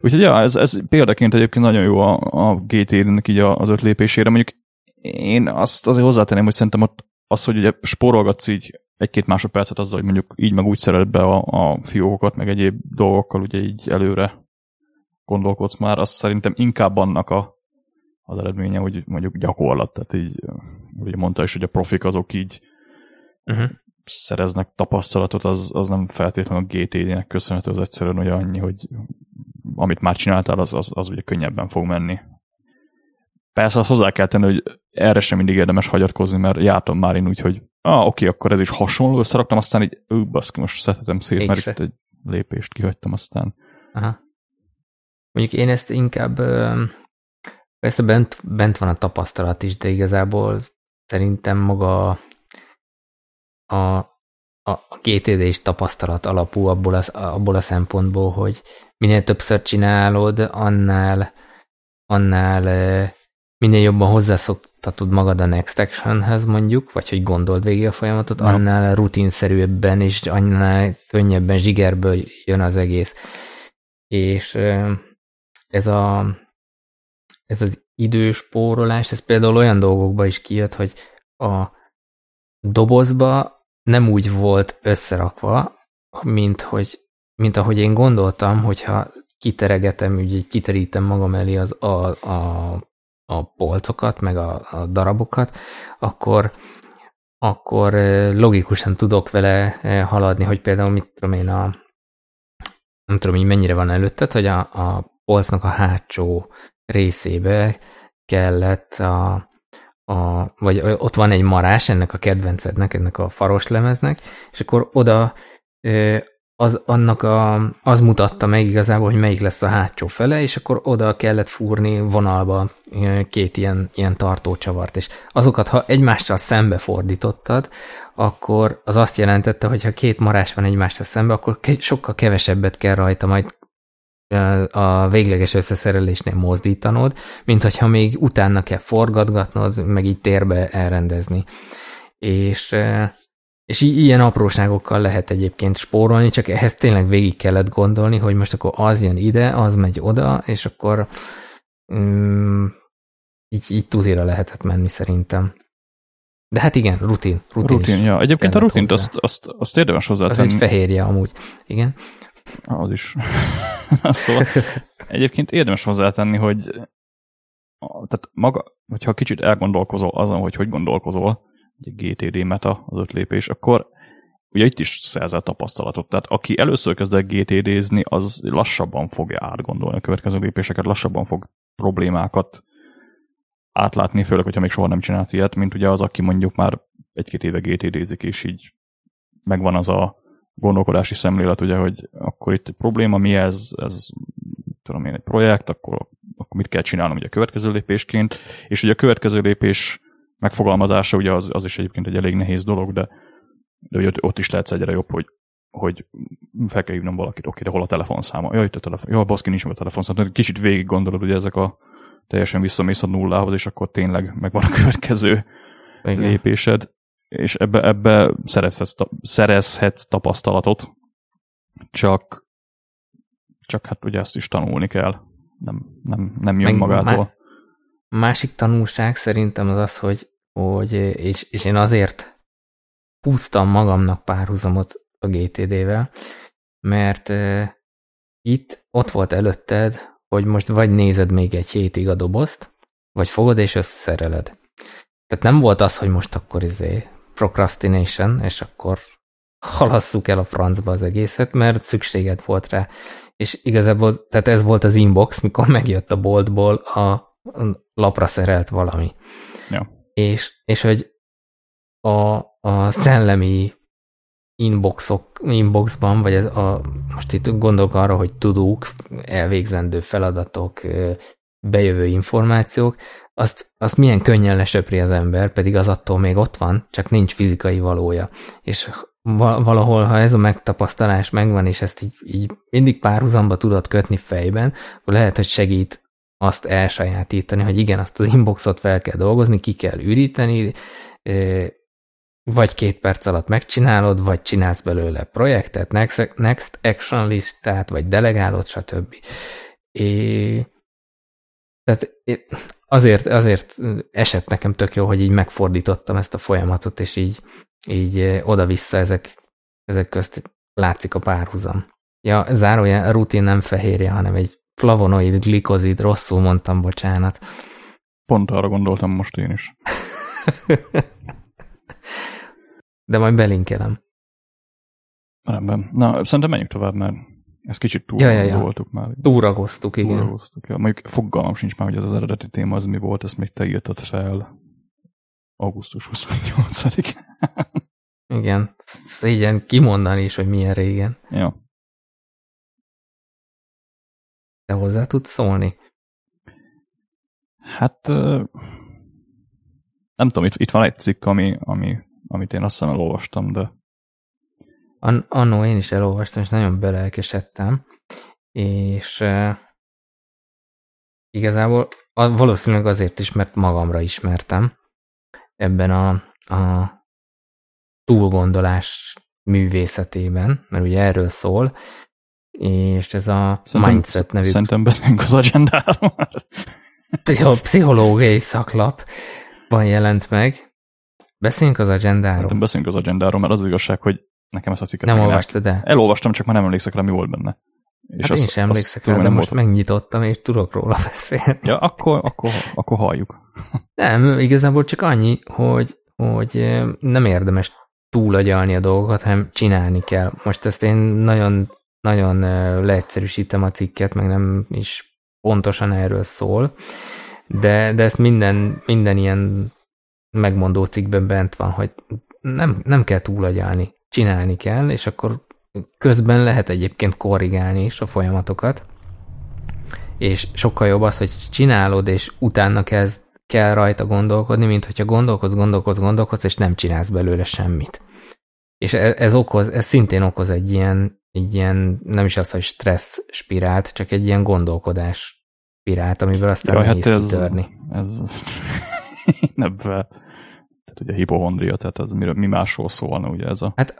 Úgyhogy ja, ez, ez példaként egyébként nagyon jó a, a GT-nek így az öt lépésére. Mondjuk én azt azért hozzátenném, hogy szerintem ott az, hogy ugye spórolgatsz így egy-két másodpercet azzal, hogy mondjuk így meg úgy szerelt be a, a fiókokat, meg egyéb dolgokkal ugye így előre gondolkodsz már, az szerintem inkább annak a, az eredménye, hogy mondjuk gyakorlat, tehát így, ugye mondta is, hogy a profik azok így uh-huh. szereznek tapasztalatot, az, az nem feltétlenül a GTD-nek köszönhető, az egyszerűen hogy annyi, hogy amit már csináltál, az, az, az ugye könnyebben fog menni. Persze azt hozzá kell tenni, hogy erre sem mindig érdemes hagyatkozni, mert jártam már én úgy, hogy ah, oké, akkor ez is hasonló, összeraktam, aztán így, ő, baszki, most szedhetem szét, mert itt egy lépést kihagytam aztán. Aha. Mondjuk én ezt inkább persze bent, bent van a tapasztalat is, de igazából szerintem maga a, a, a GTD is tapasztalat alapú abból a, abból a szempontból, hogy minél többször csinálod, annál, annál minél jobban hozzászok, eljutatod magad a next actionhez mondjuk, vagy hogy gondold végig a folyamatot, annál rutinszerűbben és annál könnyebben zsigerből jön az egész. És ez a ez az időspórolás, ez például olyan dolgokba is kijött, hogy a dobozba nem úgy volt összerakva, mint, hogy, mint ahogy én gondoltam, hogyha kiteregetem, úgy kiterítem magam elé az, a, a, a polcokat, meg a, a darabokat, akkor, akkor logikusan tudok vele haladni, hogy például mit tudom én a nem tudom, hogy mennyire van előtted, hogy a, a polcnak a hátsó részébe kellett a, a, vagy ott van egy marás ennek a kedvencednek, ennek a faros lemeznek, és akkor oda az, annak a, az mutatta meg igazából, hogy melyik lesz a hátsó fele, és akkor oda kellett fúrni vonalba két ilyen, ilyen tartócsavart, és azokat, ha egymással szembe fordítottad, akkor az azt jelentette, hogy ha két marás van egymással szembe, akkor sokkal kevesebbet kell rajta majd a végleges összeszerelésnél mozdítanod, mint hogyha még utána kell forgatgatnod, meg így térbe elrendezni. És, és ilyen apróságokkal lehet egyébként spórolni, csak ehhez tényleg végig kellett gondolni, hogy most akkor az jön ide, az megy oda, és akkor mm, így, így tudira lehetett menni szerintem. De hát igen, rutin. Rutin, rutin ja. Egyébként a rutint azt, azt, azt érdemes hozzátenni. Az egy fehérje amúgy, igen. Az is. szóval egyébként érdemes hozzátenni, hogy tehát maga, hogyha kicsit elgondolkozol azon, hogy hogy gondolkozol, egy GTD meta, az öt lépés, akkor ugye itt is szerzel tapasztalatot. Tehát aki először kezd el GTD-zni, az lassabban fogja átgondolni a következő lépéseket, lassabban fog problémákat átlátni, főleg, hogyha még soha nem csinált ilyet, mint ugye az, aki mondjuk már egy-két éve GTD-zik, és így megvan az a gondolkodási szemlélet, ugye, hogy akkor itt egy probléma, mi ez, ez tudom én, egy projekt, akkor, akkor mit kell csinálnom ugye a következő lépésként, és ugye a következő lépés megfogalmazása ugye az, az is egyébként egy elég nehéz dolog, de, de ugye ott is lehetsz egyre jobb, hogy, hogy fel kell hívnom valakit, oké, de hol a telefonszáma? Jaj, itt a telefon, jó, baszki, nincs meg a telefonszáma. Kicsit végig gondolod, ugye ezek a teljesen visszamész a nullához, és akkor tényleg megvan a következő Igen. lépésed és ebbe, ebbe szerezhetsz, szerezhetsz tapasztalatot, csak, csak hát ugye ezt is tanulni kell, nem, nem, nem jön Meg magától. Má, másik tanulság szerintem az az, hogy, hogy és, és én azért húztam magamnak párhuzamot a GTD-vel, mert uh, itt ott volt előtted, hogy most vagy nézed még egy hétig a dobozt, vagy fogod és összeszereled. Tehát nem volt az, hogy most akkor izé procrastination, és akkor halasszuk el a francba az egészet, mert szükséged volt rá. És igazából, tehát ez volt az inbox, mikor megjött a boltból a lapra szerelt valami. Ja. És, és hogy a, a szellemi inboxok, inboxban, vagy a, most itt gondolok arra, hogy tudók, elvégzendő feladatok, bejövő információk, azt, azt milyen könnyen lesöpri az ember, pedig az attól még ott van, csak nincs fizikai valója. És valahol, ha ez a megtapasztalás megvan, és ezt így, így mindig párhuzamba tudod kötni fejben, akkor lehet, hogy segít azt elsajátítani, hogy igen, azt az inboxot fel kell dolgozni, ki kell üríteni, vagy két perc alatt megcsinálod, vagy csinálsz belőle projektet, next, next action listát, vagy delegálod, stb. É, tehát azért, azért esett nekem tök jó, hogy így megfordítottam ezt a folyamatot, és így, így oda-vissza ezek, ezek közt látszik a párhuzam. Ja, zárójel, a rutin nem fehérje, hanem egy flavonoid, glikozid, rosszul mondtam, bocsánat. Pont arra gondoltam most én is. De majd belinkelem. Rendben. Na, szerintem menjünk tovább, mert ez kicsit túl ja, ja, ja. voltuk már. Túragoztuk, igen. Túragoztuk, ja. Mondjuk fogalmam sincs már, hogy az, az eredeti téma az mi volt, ezt még te írtad fel augusztus 28 Igen, szégyen kimondani is, hogy milyen régen. Ja. Te hozzá tudsz szólni? Hát nem tudom, itt, itt van egy cikk, ami, ami, amit én azt hiszem elolvastam, de An annó én is elolvastam, és nagyon belelkesedtem, és igazából valószínűleg azért is, mert magamra ismertem ebben a, a túlgondolás művészetében, mert ugye erről szól, és ez a szerintem, Mindset nevű... Szerintem beszélünk az agendáról. Jó, pszichológiai szaklapban jelent meg. Beszéljünk az agendáról. Szerintem beszéljünk az agendáról, mert az, az igazság, hogy nekem ezt a cikket Nem olvastad de Elolvastam, csak már nem emlékszek rá, mi volt benne. És hát az, én sem emlékszek rá, de most volt. megnyitottam, és tudok róla beszélni. Ja, akkor, akkor, akkor halljuk. Nem, igazából csak annyi, hogy, hogy nem érdemes túlagyalni a dolgokat, hanem csinálni kell. Most ezt én nagyon, nagyon leegyszerűsítem a cikket, meg nem is pontosan erről szól, de, de ezt minden, minden ilyen megmondó cikkben bent van, hogy nem, nem kell túlagyalni, csinálni kell, és akkor közben lehet egyébként korrigálni is a folyamatokat, és sokkal jobb az, hogy csinálod, és utána kezd, kell rajta gondolkodni, mint hogyha gondolkodsz, gondolkodsz, gondolkodsz, és nem csinálsz belőle semmit. És ez, ez okoz, ez szintén okoz egy ilyen, egy ilyen, nem is az, hogy stressz spirált, csak egy ilyen gondolkodás spirált, amiből aztán Jaj, nehéz hát ez, kitörni. Ez, ebben tehát ugye hipohondria, tehát ez mi, mi másról szólna ugye ez a... Hát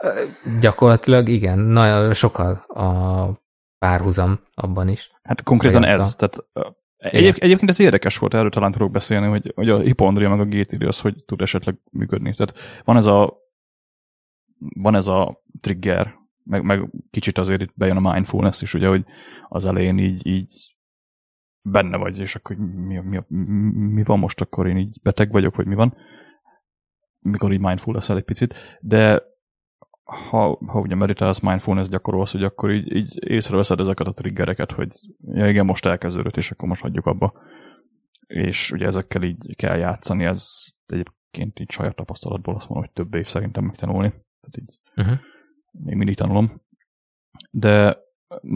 gyakorlatilag igen, nagyon sokkal a párhuzam abban is. Hát konkrétan ez, tehát Egyéb, egyébként ez érdekes volt, erről talán tudok beszélni, hogy, hogy a hipohondria meg a GTD az hogy tud esetleg működni. Tehát van ez a van ez a trigger, meg, meg kicsit azért itt bejön a mindfulness is, ugye, hogy az elején így, így benne vagy, és akkor mi, mi, mi van most, akkor én így beteg vagyok, vagy mi van, mikor így mindful leszel egy picit, de ha, ha ugye meditálsz, mindfulness gyakorolsz, hogy akkor így, így észreveszed ezeket a triggereket, hogy ja igen, most elkezdődött, és akkor most hagyjuk abba. És ugye ezekkel így kell játszani, ez egyébként így saját tapasztalatból azt mondom, hogy több év szerintem megtanulni. Tehát így uh-huh. Még mindig tanulom. De,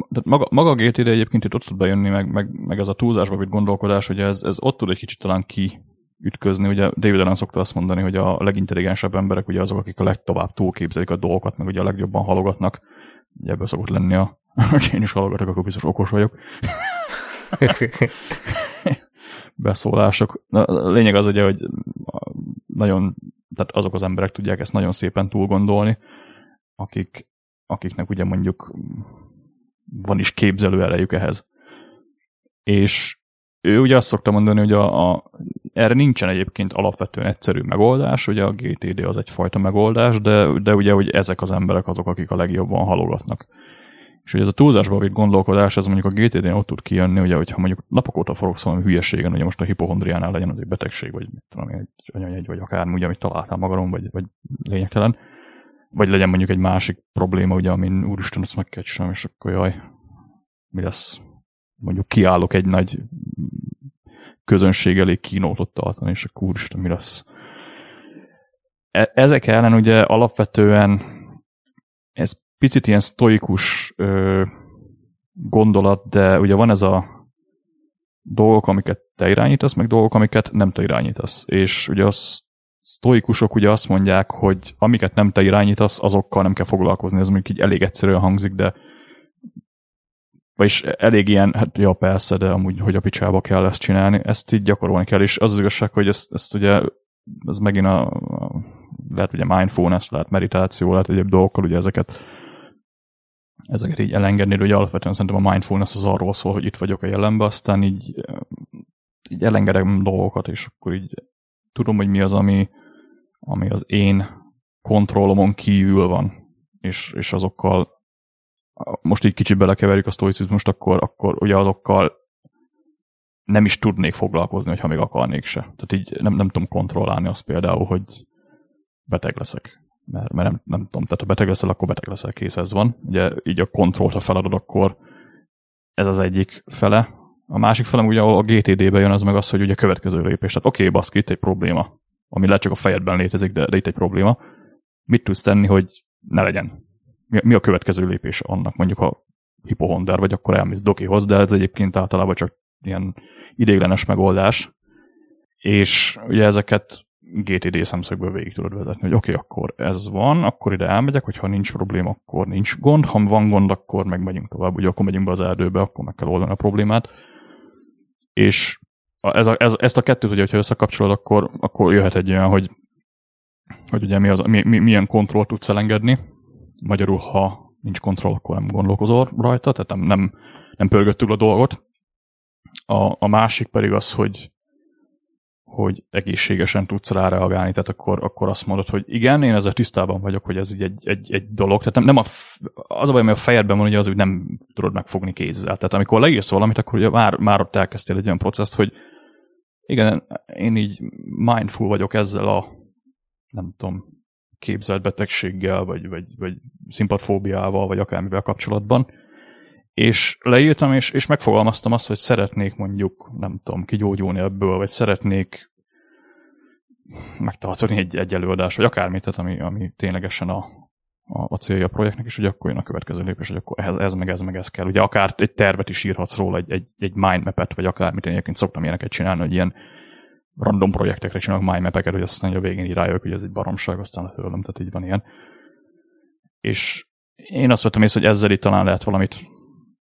de maga, maga a GTD egyébként itt ott tud bejönni, meg, meg, meg ez a túlzásba vitt gondolkodás, hogy ez, ez ott tud egy kicsit talán ki ütközni. Ugye David Allen szokta azt mondani, hogy a legintelligensebb emberek ugye azok, akik a legtovább túlképzelik a dolgokat, meg ugye a legjobban halogatnak. Ugye ebből szokott lenni a, hogy én is halogatok, akkor biztos okos vagyok. Beszólások. A lényeg az ugye, hogy nagyon, tehát azok az emberek tudják ezt nagyon szépen túl gondolni, akik, akiknek ugye mondjuk van is képzelő erejük ehhez. És ő ugye azt szokta mondani, hogy a, a, erre nincsen egyébként alapvetően egyszerű megoldás, ugye a GTD az egyfajta megoldás, de, de ugye hogy ezek az emberek azok, akik a legjobban halogatnak. És hogy ez a túlzásba vitt gondolkodás, ez mondjuk a GTD-n ott tud kijönni, ugye, hogyha mondjuk napok óta forogsz valami hülyeségen, ugye most a hipohondriánál legyen az egy betegség, vagy mit tudom, egy anyajegy, vagy akármi, ugye, amit találtál magadon, vagy, vagy lényegtelen, vagy legyen mondjuk egy másik probléma, ugye, amin úristen, azt meg kell csinálni, és akkor jaj, mi lesz? Mondjuk kiállok egy nagy közönség elég kínótot tartani, és akkor úristen, mi lesz? E- ezek ellen ugye alapvetően ez picit ilyen sztoikus ö, gondolat, de ugye van ez a dolgok, amiket te irányítasz, meg dolgok, amiket nem te irányítasz. És ugye a sztoikusok ugye azt mondják, hogy amiket nem te irányítasz, azokkal nem kell foglalkozni. Ez mondjuk így elég egyszerűen hangzik, de vagyis elég ilyen, hát ja persze, de amúgy, hogy a picsába kell ezt csinálni, ezt így gyakorolni kell, és az az igazság, hogy ezt, ezt ugye, ez megint a, a lehet ugye mindfulness, lehet meditáció, lehet egyéb dolgokkal, ugye ezeket ezeket így elengedni, ugye alapvetően szerintem a mindfulness az arról szól, hogy itt vagyok a jelenben, aztán így, így elengedem dolgokat, és akkor így tudom, hogy mi az, ami, ami az én kontrollomon kívül van, és, és azokkal most így kicsit belekeverjük a sztoicizmust, akkor, akkor ugye azokkal nem is tudnék foglalkozni, hogyha még akarnék se. Tehát így nem, nem tudom kontrollálni azt például, hogy beteg leszek. Mert, mert nem, nem tudom, tehát ha beteg leszel, akkor beteg leszel, kész ez van. Ugye így a kontrollt, ha feladod, akkor ez az egyik fele. A másik fele, ugye ahol a GTD-be jön, az meg az, hogy ugye következő lépés. Tehát oké, okay, baszki, itt egy probléma, ami lehet csak a fejedben létezik, de, de itt egy probléma. Mit tudsz tenni, hogy ne legyen? mi, mi a következő lépés annak, mondjuk ha hipohonder vagy, akkor elmész dokihoz, de ez egyébként általában csak ilyen idéglenes megoldás, és ugye ezeket GTD szemszögből végig tudod vezetni, hogy oké, okay, akkor ez van, akkor ide elmegyek, hogyha nincs probléma, akkor nincs gond, ha van gond, akkor meg megyünk tovább, ugye akkor megyünk be az erdőbe, akkor meg kell oldani a problémát. És ez a, ez, ezt a kettőt, ugye, hogyha összekapcsolod, akkor, akkor jöhet egy olyan, hogy, hogy ugye mi az, mi, mi, milyen kontroll tudsz elengedni. Magyarul, ha nincs kontroll, akkor nem gondolkozol rajta, tehát nem, nem, nem pörgött túl a dolgot. A, a másik pedig az, hogy, hogy egészségesen tudsz rá reagálni, tehát akkor, akkor azt mondod, hogy igen, én ezzel tisztában vagyok, hogy ez így egy, egy, egy dolog. Tehát nem, nem a, az a baj, ami a fejedben van, ugye az, hogy nem tudod megfogni kézzel. Tehát amikor leírsz valamit, akkor ugye már, már ott elkezdtél egy olyan processzt, hogy igen, én így mindful vagyok ezzel a nem tudom, képzelt betegséggel, vagy, vagy, vagy szimpatfóbiával, vagy akármivel kapcsolatban, és leírtam, és, és megfogalmaztam azt, hogy szeretnék mondjuk, nem tudom, kigyógyulni ebből, vagy szeretnék megtartani egy, egy előadást, vagy akármit, tehát ami, ami ténylegesen a, a, a célja a projektnek, és hogy akkor jön a következő lépés, hogy akkor ez, ez meg ez meg ez kell. Ugye akár egy tervet is írhatsz róla, egy, egy, egy mindmap-et, vagy akármit, én egyébként szoktam ilyeneket csinálni, hogy ilyen random projektekre csinálok mindmap-eket, hogy aztán a végén így rájövök, hogy ez egy baromság, aztán tőlem, tehát így van ilyen. És én azt vettem észre, hogy ezzel itt talán lehet valamit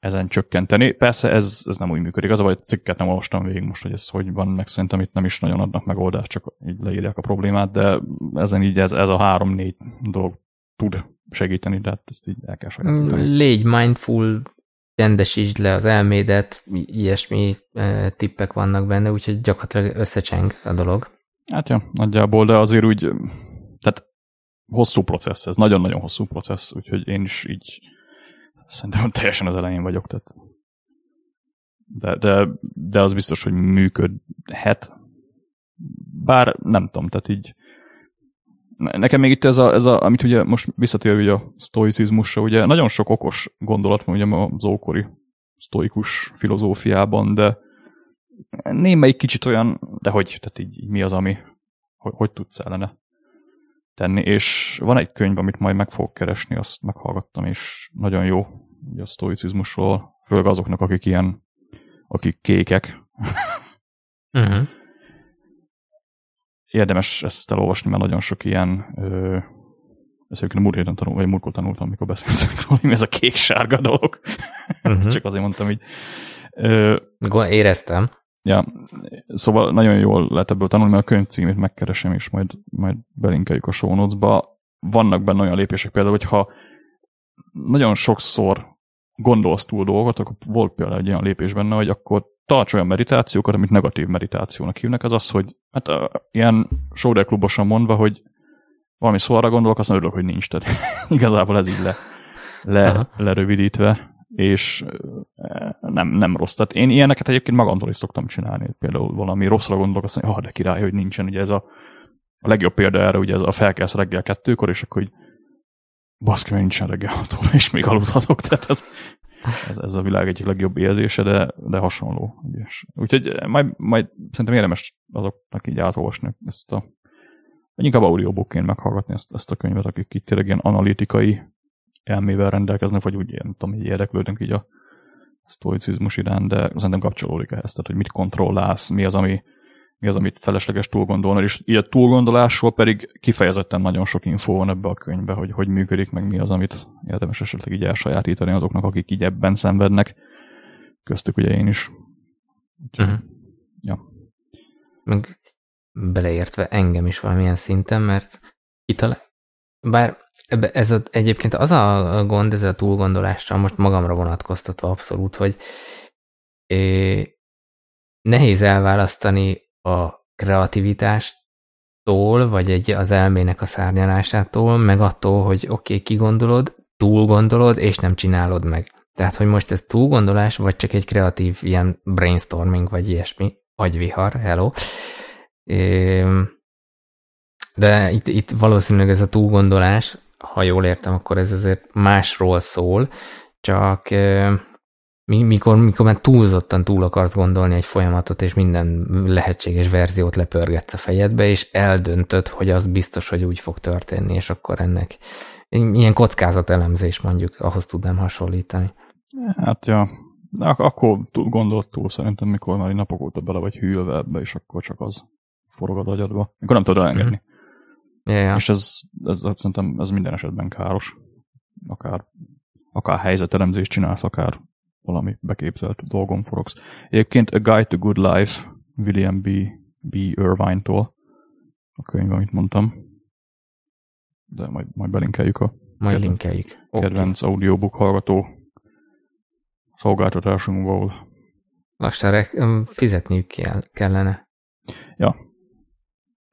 ezen csökkenteni. Persze ez, ez nem úgy működik. Az a baj, cikket nem olvastam végig most, hogy ez hogy van, meg szerintem itt nem is nagyon adnak megoldást, csak így leírják a problémát, de ezen így ez, ez a három-négy dolog tud segíteni, de hát ezt így el kell sajátítani. Légy mindful, rendesítsd le az elmédet, ilyesmi e, tippek vannak benne, úgyhogy gyakorlatilag összecseng a dolog. Hát ja, nagyjából, de azért úgy, tehát hosszú processz, ez nagyon-nagyon hosszú processz, úgyhogy én is így szerintem teljesen az elején vagyok, tehát de, de, de az biztos, hogy működhet. Bár nem tudom, tehát így nekem még itt ez, a, ez a, amit ugye most visszatér ugye a sztoicizmusra, ugye nagyon sok okos gondolat van ugye az ókori sztoikus filozófiában, de némelyik kicsit olyan, de hogy, tehát így, így mi az, ami, hogy, hogy tudsz ellene tenni, és van egy könyv, amit majd meg fogok keresni, azt meghallgattam, és nagyon jó, ugye a sztoicizmusról, főleg azoknak, akik ilyen, akik kékek. Uh-huh érdemes ezt elolvasni, mert nagyon sok ilyen ö, ezt egyébként a múlt héten tanul, vagy múltkor tanultam, amikor beszéltem róla, ez a kék-sárga dolog. Uh-huh. Csak azért mondtam így. Ö, Éreztem. Ja, szóval nagyon jól lehet ebből tanulni, mert a könyv címét megkeresem, és majd, majd belinkeljük a show notes-ba. Vannak benne olyan lépések például, hogyha nagyon sokszor gondolsz túl dolgot, akkor volt például egy olyan lépés benne, hogy akkor tarts olyan meditációkat, amit negatív meditációnak hívnak, az az, hogy hát a, ilyen shoulder klubosan mondva, hogy valami szóra gondolok, azt örülök, hogy nincs. Tehát igazából ez így le, le, lerövidítve, és nem, nem rossz. Tehát én ilyeneket egyébként magamtól is szoktam csinálni. Például valami rosszra gondolok, azt mondja, ah, de király, hogy nincsen. Ugye ez a, a legjobb példa erre, ugye ez a felkelsz reggel kettőkor, és akkor hogy baszki, mert nincsen reggel és még aludhatok. Tehát ez, ez, ez a világ egyik legjobb érzése, de, de hasonló. Ügyes. Úgyhogy majd, majd szerintem érdemes azoknak így átolvasni ezt a inkább audiobookként meghallgatni ezt, ezt a könyvet, akik itt tényleg ilyen analitikai elmével rendelkeznek, vagy úgy ilyen, tudom, így érdeklődünk így a sztoicizmus iránt, de szerintem kapcsolódik ehhez, tehát hogy mit kontrollálsz, mi az, ami, mi az, amit felesleges túlgondolni, és így a túlgondolásról pedig kifejezetten nagyon sok infó van ebbe a könyvbe, hogy hogy működik, meg mi az, amit érdemes esetleg így elsajátítani azoknak, akik így ebben szenvednek. Köztük ugye én is. uh-huh. Ja. Meg beleértve engem is valamilyen szinten, mert itt a bár ez a, egyébként az a gond ez a túlgondolással, most magamra vonatkoztatva abszolút, hogy é, nehéz elválasztani a kreativitástól, vagy egy az elmének a szárnyalásától, meg attól, hogy oké, okay, kigondolod, túl gondolod, és nem csinálod meg. Tehát, hogy most ez túlgondolás, vagy csak egy kreatív ilyen brainstorming, vagy ilyesmi, agyvihar, hello. De itt, itt valószínűleg ez a túlgondolás, ha jól értem, akkor ez azért másról szól, csak mikor, mikor már túlzottan túl akarsz gondolni egy folyamatot, és minden lehetséges verziót lepörgetsz a fejedbe, és eldöntöd, hogy az biztos, hogy úgy fog történni, és akkor ennek ilyen kockázatelemzés mondjuk, ahhoz tudnám hasonlítani. Hát ja, Ak- akkor túl gondolt túl szerintem, mikor már napok óta bele vagy hűlve ebbe, és akkor csak az forog az agyadba. Mikor nem tudod elengedni. Ja, ja. És ez, ez, ez, szerintem ez minden esetben káros. Akár, akár helyzetelemzést csinálsz, akár valami beképzelt dolgom forogsz. Egyébként A Guide to Good Life William B. B. Irvine-tól a könyv, amit mondtam. De majd, majd belinkeljük a Majd kedvenc- linkeljük. Kedvenc audiobook hallgató szolgáltatásunkból. Lassan fizetniük kell, kellene.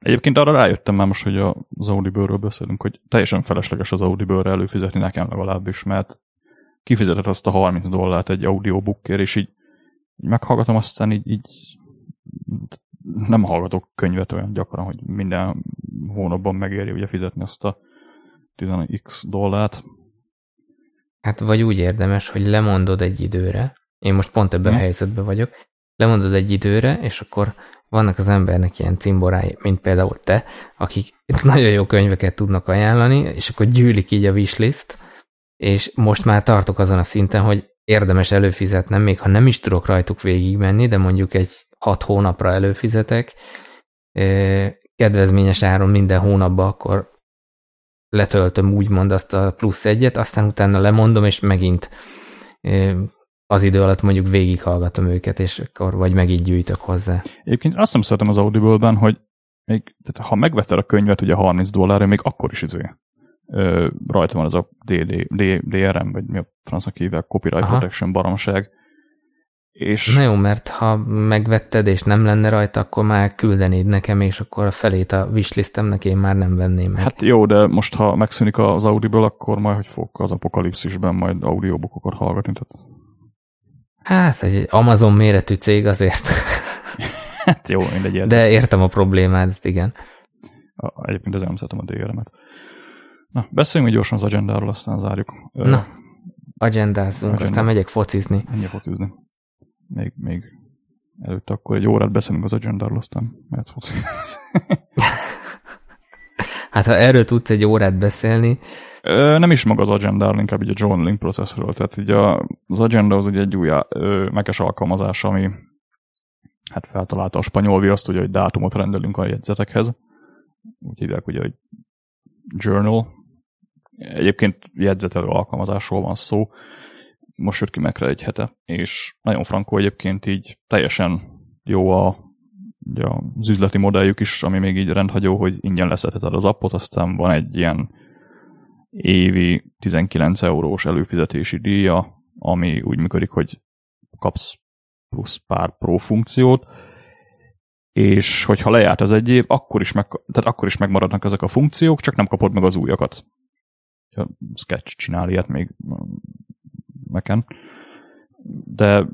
Egyébként arra rájöttem már most, hogy az Audible-ről beszélünk, hogy teljesen felesleges az Audible-re előfizetni nekem legalábbis, mert kifizetett azt a 30 dollárt egy audiobookért, és így, így meghallgatom, aztán így, így nem hallgatok könyvet olyan gyakran, hogy minden hónapban megéri ugye fizetni azt a 10x dollárt. Hát vagy úgy érdemes, hogy lemondod egy időre, én most pont ebben a Hm. helyzetben vagyok, lemondod egy időre, és akkor vannak az embernek ilyen cimborái, mint például te, akik nagyon jó könyveket tudnak ajánlani, és akkor gyűlik így a wishlist, és most már tartok azon a szinten, hogy érdemes előfizetnem, még ha nem is tudok rajtuk végigmenni, de mondjuk egy hat hónapra előfizetek, kedvezményes áron minden hónapban akkor letöltöm úgymond azt a plusz egyet, aztán utána lemondom, és megint az idő alatt mondjuk végighallgatom őket, és akkor vagy meg így gyűjtök hozzá. Egyébként azt nem szeretem az Audible-ben, hogy még, tehát ha megvetted a könyvet ugye 30 dollárra, még akkor is izé, ö, rajta van ez a DD, D, DRM, vagy mi a francnak hívják, Copyright Aha. Protection baromság. És Na jó, mert ha megvetted, és nem lenne rajta, akkor már küldenéd nekem, és akkor a felét a wishlistemnek én már nem venném meg. hát jó, de most ha megszűnik az Audible, akkor majd hogy fogok az apokalipszisben majd audiobookokat hallgatni. Tehát, Hát egy Amazon méretű cég azért, hát jó, mindegy. De... de értem a problémádat, igen. Egyébként ezért nem szeretem a DRM-et. Na, beszéljünk még gyorsan az agendáról, aztán zárjuk. Na, agendázzunk, Agenda. aztán megyek focizni. Ennyi focizni. Még, még előtte akkor egy órát beszélünk az agendáról, aztán mehetsz focizni. Hát ha erről tudsz egy órát beszélni, nem is maga az agendáról, inkább így a journaling processzről. Tehát így a, az agenda az ugye egy új mekes alkalmazás, ami hát feltalálta a spanyol viaszt, ugye, hogy dátumot rendelünk a jegyzetekhez. Úgy hívják ugye, hogy journal. Egyébként jegyzetelő alkalmazásról van szó. Most jött ki Mac-re egy hete, és nagyon frankó egyébként így teljesen jó a, ugye az üzleti modelljük is, ami még így rendhagyó, hogy ingyen leszetheted az appot, aztán van egy ilyen évi 19 eurós előfizetési díja, ami úgy működik, hogy kapsz plusz pár pro funkciót, és hogyha lejárt az egy év, akkor is, meg, tehát akkor is megmaradnak ezek a funkciók, csak nem kapod meg az újakat. Ja, Sketch csinál ilyet még meken. De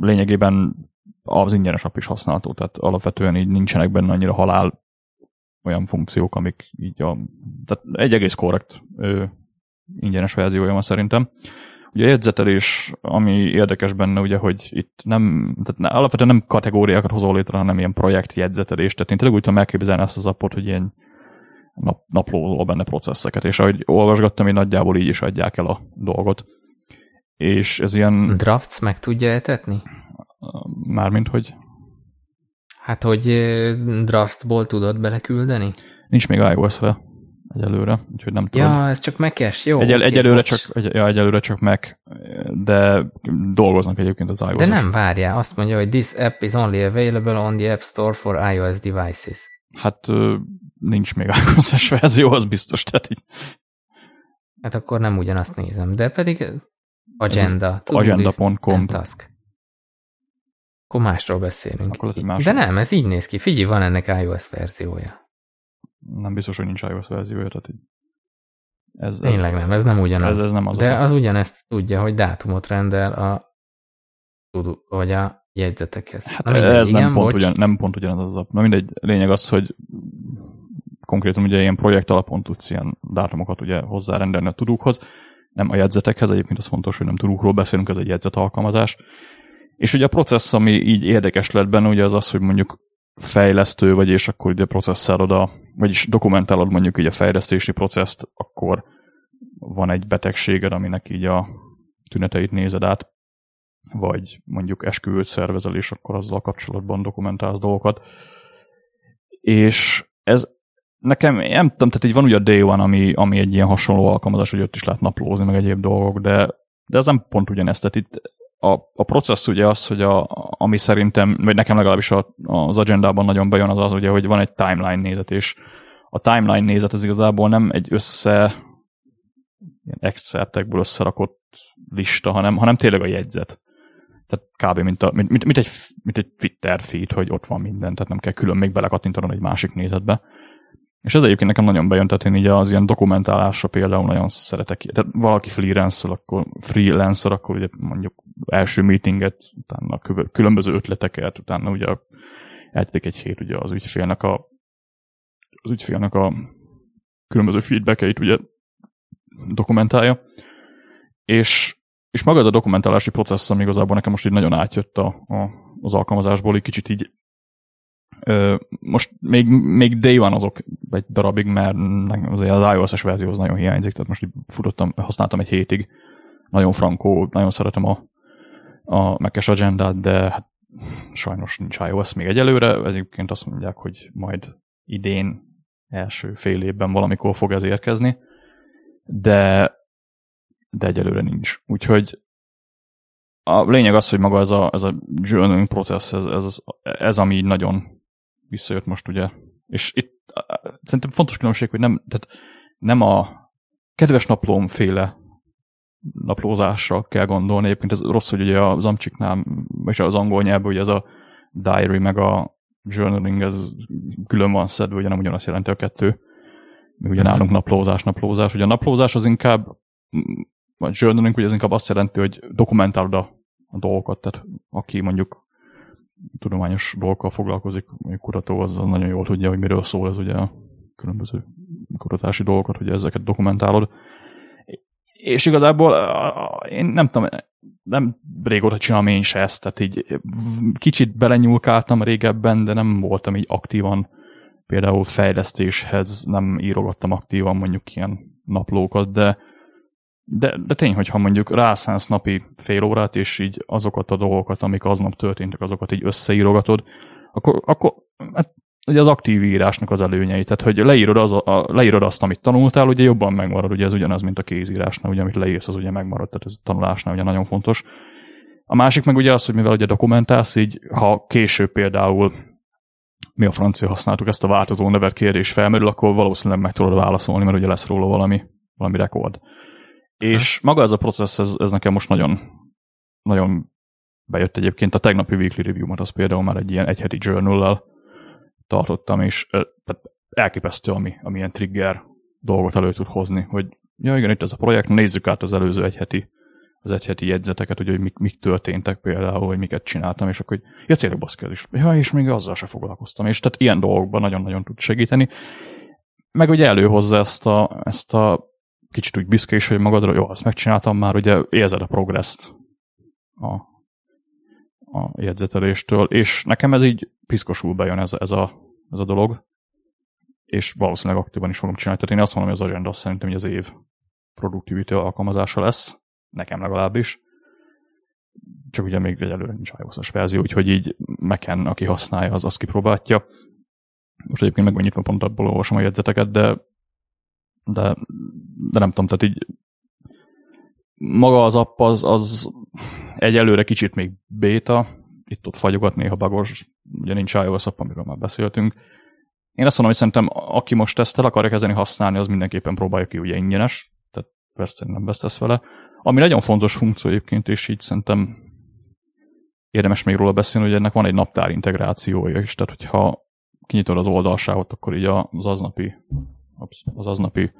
lényegében az ingyenes app is használható, tehát alapvetően így nincsenek benne annyira halál olyan funkciók, amik így a... Tehát egy egész korrekt ö, ingyenes verziója van szerintem. Ugye a jegyzetelés, ami érdekes benne, ugye, hogy itt nem, tehát alapvetően nem kategóriákat hozol létre, hanem ilyen projektjegyzetelés. Tehát én tényleg úgy tudom elképzelni ezt az appot, hogy ilyen nap, naplózol benne processzeket, és ahogy olvasgattam, én nagyjából így is adják el a dolgot. És ez ilyen, drafts meg tudja etetni? mármint, hogy Hát, hogy draftból tudod beleküldeni? nincs még iOS-re egyelőre, úgyhogy nem tudom. Ja, ez csak mekes, jó. Egy, oké, egyelőre, csak, egy, ja, egyelőre csak meg, de dolgoznak egyébként az iOS. De nem, várjál, azt mondja, hogy this app is only available on the App Store for iOS devices. Hát nincs még iOS-es verzió, az biztos. Tehát így Hát akkor nem ugyanazt nézem, de pedig agenda, agenda.com. task. Akkor másról beszélünk. Akkor lehet, hogy De másról. nem, ez így néz ki. Figyelj, van ennek iOS verziója. nem biztos, hogy nincs iOS verziója. Tehát így ez, ez, Tényleg nem, ez nem ugyanaz. ez, ez nem az. De az az ugyanezt tudja, hogy dátumot rendel a vagy a jegyzetekhez. Hát Na mindegy, ez igen, nem, pont bocs. ugyan, nem pont ugyanaz az app. Na mindegy, lényeg az, hogy konkrétan ugye ilyen projekt alapon tudsz ilyen dátumokat ugye hozzárendelni a tudókhoz, nem a jegyzetekhez, egyébként az fontos, hogy nem tudókról beszélünk, ez egy jegyzet alkalmazás. És ugye a processz, ami így érdekes lett benne, ugye az az, hogy mondjuk fejlesztő vagy, és akkor ugye processzálod a, vagyis dokumentálod mondjuk így a fejlesztési processzt, akkor van egy betegséged, aminek így a tüneteit nézed át, vagy mondjuk esküvőt szervezel, és akkor azzal kapcsolatban dokumentálsz dolgokat. És ez nekem, nem tudom, tehát így van ugye a Day One, ami, ami egy ilyen hasonló alkalmazás, hogy ott is lehet naplózni, meg egyéb dolgok, de, de ez nem pont ugyanezt. Tehát itt a, a processz ugye az, hogy a, ami szerintem, vagy nekem legalábbis a, az agendában nagyon bejön, az az ugye, hogy van egy timeline nézet, és a timeline nézet az igazából nem egy össze ilyen excertekből összerakott lista, hanem, hanem tényleg a jegyzet. Tehát kb. mint, a, mint, mint, egy, mint egy Twitter feed, hogy ott van minden, tehát nem kell külön még belekattintanom egy másik nézetbe. És ez egyébként nekem nagyon bejön, tehát én így az ilyen dokumentálásra például nagyon szeretek. Tehát valaki freelancer, akkor freelancer, akkor ugye mondjuk első meetinget, utána különböző ötleteket, utána ugye eltedik egy hét ugye az ügyfélnek a az ügyfélnek a különböző feedbackeit ugye dokumentálja. És, és maga ez a dokumentálási processz, ami igazából nekem most így nagyon átjött a, a, az alkalmazásból, egy kicsit így most még, még day van azok egy darabig, mert azért az iOS-es verzió az nagyon hiányzik, tehát most futottam, használtam egy hétig, nagyon frankó, nagyon szeretem a, a Mac-es agendát, de hát sajnos nincs iOS még egyelőre, egyébként azt mondják, hogy majd idén első fél évben valamikor fog ez érkezni, de, de egyelőre nincs. Úgyhogy a lényeg az, hogy maga ez a, ez a journaling process, ez, ez, ez, ami nagyon visszajött most ugye. És itt szerintem fontos különbség, hogy nem, tehát nem a kedves naplóm féle naplózásra kell gondolni. Egyébként ez rossz, hogy ugye az amcsiknál, és az angol nyelvben ugye ez a diary meg a journaling, ez külön van szedve, ugye nem ugyanazt jelenti a kettő. Mi ugye mhm. nálunk naplózás, naplózás. Ugye a naplózás az inkább, vagy journaling ugye az inkább azt jelenti, hogy dokumentálod a, a dolgokat, tehát aki mondjuk tudományos dolgokkal foglalkozik, mondjuk kutató, az nagyon jól tudja, hogy miről szól ez ugye a különböző kutatási dolgokat, hogy ezeket dokumentálod. És igazából én nem tudom, nem régóta csinálom én se ezt, tehát így kicsit belenyúlkáltam régebben, de nem voltam így aktívan például fejlesztéshez, nem írogattam aktívan mondjuk ilyen naplókat, de, de, de tény, hogyha mondjuk rászánsz napi fél órát, és így azokat a dolgokat, amik aznap történtek, azokat így összeírogatod, akkor, akkor hát ugye az aktív írásnak az előnyei, tehát hogy leírod, az a, a, leírod azt, amit tanultál, ugye jobban megmarad, ugye ez ugyanaz, mint a kézírásnál, ugye amit leírsz, az ugye megmarad, tehát ez a tanulásnál ugye nagyon fontos. A másik meg ugye az, hogy mivel ugye dokumentálsz, így ha később például mi a francia használtuk ezt a változó nevet kérdés felmerül, akkor valószínűleg meg tudod válaszolni, mert ugye lesz róla valami, valami rekord. És maga ez a processz, ez, ez nekem most nagyon, nagyon bejött egyébként. A tegnapi weekly review-mat az például már egy ilyen egyheti journal tartottam, és tehát elképesztő, ami, ami ilyen trigger dolgot elő tud hozni, hogy ja igen, itt ez a projekt, nézzük át az előző egyheti az egyheti jegyzeteket, hogy, hogy mik, mik történtek például, hogy miket csináltam, és akkor, hogy ja tényleg baszki, is. Ja, és még azzal se foglalkoztam. És tehát ilyen dolgokban nagyon-nagyon tud segíteni. Meg ugye előhozza ezt a, ezt a kicsit úgy büszke hogy magadra, jó, azt megcsináltam már, ugye érzed a progresszt a, a jegyzeteléstől, és nekem ez így piszkosul bejön ez, ez, a, ez a dolog, és valószínűleg aktívan is fogom csinálni. Tehát én azt mondom, hogy az agenda azt szerintem, hogy az év productivity alkalmazása lesz, nekem legalábbis. Csak ugye még egyelőre nincs ios verzió, úgyhogy így Mac-en, aki használja, az azt kipróbálja. Most egyébként meg nyitva pont abból olvasom a jegyzeteket, de, de, de nem tudom, tehát így maga az app az, az egyelőre kicsit még béta, itt-ott fagyogat, néha bagos, ugye nincs iOS app, amiről már beszéltünk. Én azt mondom, hogy szerintem aki most ezt el akarja kezdeni használni, az mindenképpen próbálja ki, ugye ingyenes, tehát veszteni nem vesztesz vele. Ami nagyon fontos funkció egyébként, és így szerintem érdemes még róla beszélni, hogy ennek van egy naptár integrációja is, tehát hogyha kinyitod az oldalságot, akkor így az aznapi, az aznapi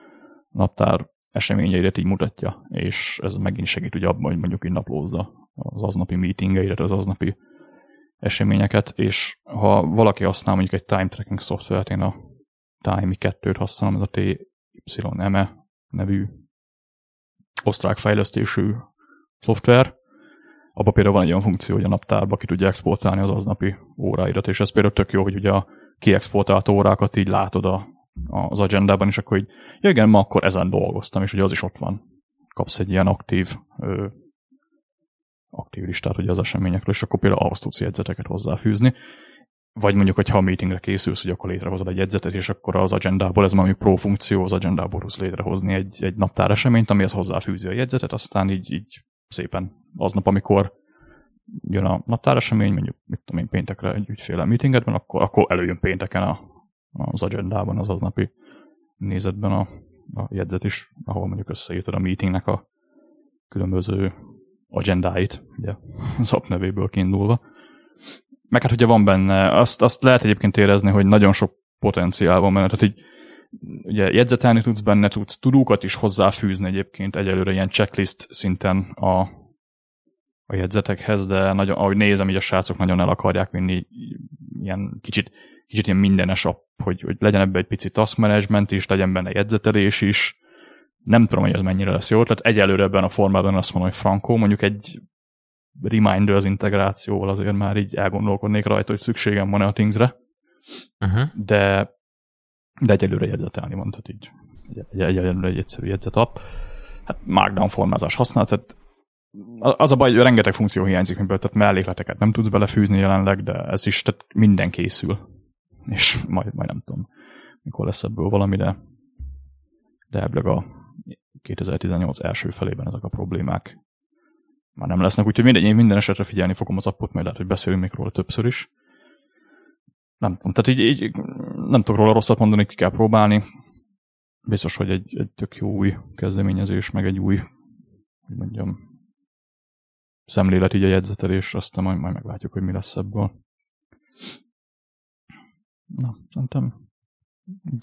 naptár eseményeidet így mutatja, és ez megint segít ugye abban, hogy mondjuk így naplózza az aznapi meetingeidet, az aznapi eseményeket, és ha valaki használ mondjuk egy time tracking szoftvert, én a Time 2-t használom, ez a TYME nevű osztrák fejlesztésű szoftver, abban például van egy olyan funkció, hogy a naptárba ki tudja exportálni az aznapi óráidat, és ez például tök jó, hogy ugye a kiexportált órákat így látod a, az agendában, és akkor így, ja igen, ma akkor ezen dolgoztam, és ugye az is ott van. Kapsz egy ilyen aktív ö, aktív listát ugye az eseményekről, és akkor például ahhoz tudsz jegyzeteket hozzáfűzni. Vagy mondjuk, hogy ha a meetingre készülsz, hogy akkor létrehozod egy jegyzetet, és akkor az agendából, ez mondjuk pro funkció, az agendából tudsz létrehozni egy, egy naptár eseményt, amihez hozzáfűzi a jegyzetet, aztán így, így szépen aznap, amikor jön a naptáresemény, mondjuk mit tudom én, péntekre egy ügyféle meetinget van, akkor, akkor előjön pénteken a, az agendában, az aznapi nézetben a, a jegyzet is, ahol mondjuk összeírtad a meetingnek a különböző agendáit, ugye az app nevéből kiindulva. Meg hát ugye van benne, azt, azt lehet egyébként érezni, hogy nagyon sok potenciál van benne, tehát így ugye jegyzetelni tudsz benne, tudsz tudókat is hozzáfűzni egyébként egyelőre ilyen checklist szinten a, a jegyzetekhez, de nagyon, ahogy nézem, így a srácok nagyon el akarják vinni ilyen kicsit, kicsit ilyen mindenes app, hogy, hogy legyen ebbe egy pici task management is, legyen benne jegyzetelés is. Nem tudom, hogy ez mennyire lesz jó tehát Egyelőre ebben a formában azt mondom, hogy Franco, mondjuk egy reminder az integrációval azért már így elgondolkodnék rajta, hogy szükségem van-e a Thingsre. Uh-huh. De de egyelőre jegyzetelni mondhat így. Egy, egyelőre egy egyszerű jegyzetapp. Hát Markdown formázás használ, tehát az a baj, hogy rengeteg funkció hiányzik, miből, tehát mellékleteket nem tudsz belefűzni jelenleg, de ez is, tehát minden készül. És majd, majd nem tudom, mikor lesz ebből valami, de, de ebből a 2018 első felében ezek a problémák már nem lesznek, úgyhogy mindegy, én minden esetre figyelni fogom az appot, majd lehet, hogy beszélünk még róla többször is nem tudom, tehát így, így nem tudok róla rosszat mondani, ki kell próbálni. Biztos, hogy egy, egy tök jó új kezdeményezés, meg egy új, hogy mondjam, szemlélet így a jegyzetelés, aztán majd, majd meglátjuk, hogy mi lesz ebből. Na, szerintem...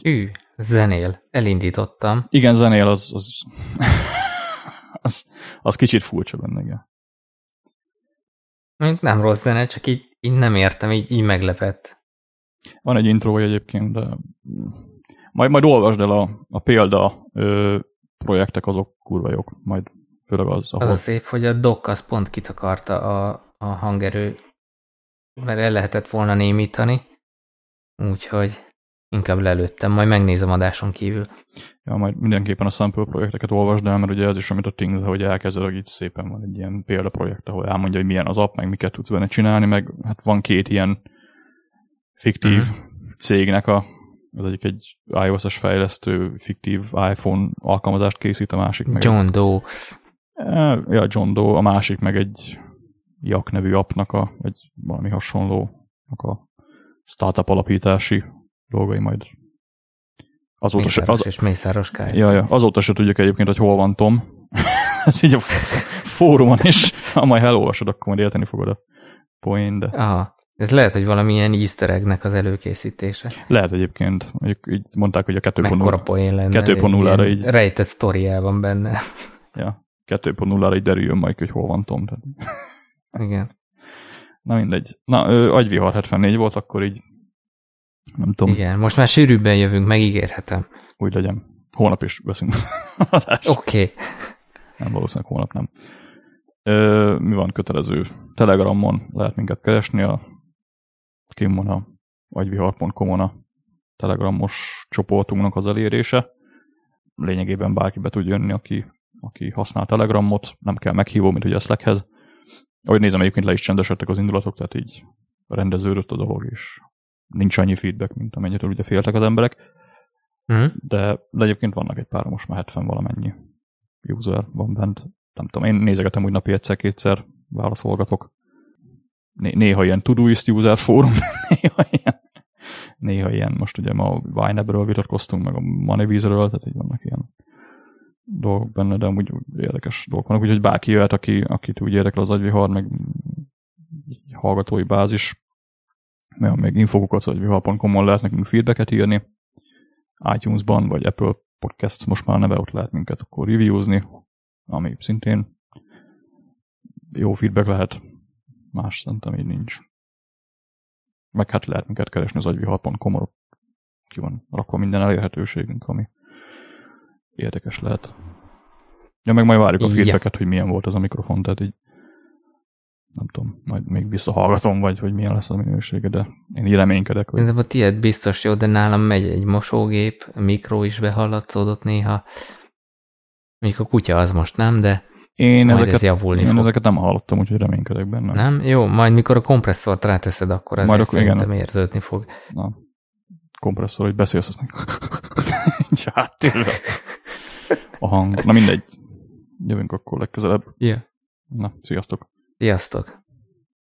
Ő, zenél. Elindítottam. Igen, zenél, az, az, az, az kicsit furcsa benne, igen. Nem rossz zene, csak így, így nem értem, így, így meglepett. Van egy intro egyébként, de majd, majd olvasd el a, a példa ö, projektek, azok kurva jók, majd főleg az, ahol... Az a szép, hogy a dock az pont kitakarta a, a hangerő, mert el lehetett volna némítani, úgyhogy inkább lelőttem, majd megnézem adáson kívül. Ja, majd mindenképpen a sample projekteket olvasd el, mert ugye ez is, amit a Things, hogy elkezded, hogy itt szépen van egy ilyen példaprojekt, ahol elmondja, hogy milyen az app, meg miket tudsz benne csinálni, meg hát van két ilyen fiktív uh-huh. cégnek a, az egyik egy iOS-es fejlesztő fiktív iPhone alkalmazást készít, a másik meg John egy, Doe. Eh, ja, John Doe, a másik meg egy Jak nevű appnak a, egy valami hasonlónak a startup alapítási dolgai majd azóta se, az, és Mészáros Kály. Ja, ja, azóta se tudjuk egyébként, hogy hol van Tom. Ez így a fórumon is, ha majd elolvasod, akkor majd érteni fogod a poén, de... Aha. Ez lehet, hogy valamilyen easter egg-nek az előkészítése. Lehet egyébként. Mondjuk így mondták, hogy a 2.0-ra így... Rejtett sztoriá van benne. Ja, 2.0-ra így derüljön majd, hogy hol van Tom. Tehát... Igen. Na mindegy. Na, ő, agyvihar 74 volt, akkor így nem tudom. Igen, most már sűrűbben jövünk, megígérhetem. Úgy legyen. Holnap is veszünk Oké. Okay. Nem, valószínűleg holnap nem. Ö, mi van kötelező? Telegramon lehet minket keresni, a kim van a agyvihar.com-on a telegramos csoportunknak az elérése. Lényegében bárki be tud jönni, aki, aki használ telegramot, nem kell meghívó, mint ugye a Slackhez. Ahogy nézem, egyébként le is csendesedtek az indulatok, tehát így rendeződött a dolog, és nincs annyi feedback, mint amennyitől ugye féltek az emberek. Mm. De, de egyébként vannak egy pár, most már 70 valamennyi user van bent. Nem tudom, én nézegetem úgy napi egyszer-kétszer, válaszolgatok néha ilyen Todoist user fórum, néha ilyen, néha ilyen, most ugye ma a Wine vitatkoztunk, meg a Moneybees-ről, tehát így vannak ilyen dolgok benne, de amúgy érdekes dolgok vannak, úgyhogy bárki jöhet, aki, akit úgy érdekel az agyvihar, meg hallgatói bázis, meg még infokukat az agyvihar.com-on lehet nekünk feedbacket írni, iTunes-ban, vagy Apple Podcasts most már neve ott lehet minket akkor reviewzni, ami szintén jó feedback lehet. Más szerintem így nincs. Meg hát lehet minket keresni az agyvihar.com, ki van rakva minden elérhetőségünk, ami érdekes lehet. Ja, meg majd várjuk a feedbacket, hogy milyen volt ez a mikrofon, tehát így nem tudom, majd még visszahallgatom, vagy hogy milyen lesz a minősége, de én így reménykedek. Hogy... De a tiéd biztos jó, de nálam megy egy mosógép, a mikro is behallatszódott néha. Mondjuk a kutya az most nem, de én, majd ezeket, ez javulni én fog. ezeket nem hallottam, úgyhogy reménykedek benne. Nem? Jó, majd mikor a kompresszort ráteszed, akkor ez akkor, szerintem igen. érződni fog. Na, kompresszor, hogy beszélsz, azt hát a hang. Na mindegy. Jövünk akkor legközelebb. Yeah. Na, sziasztok. Sziasztok.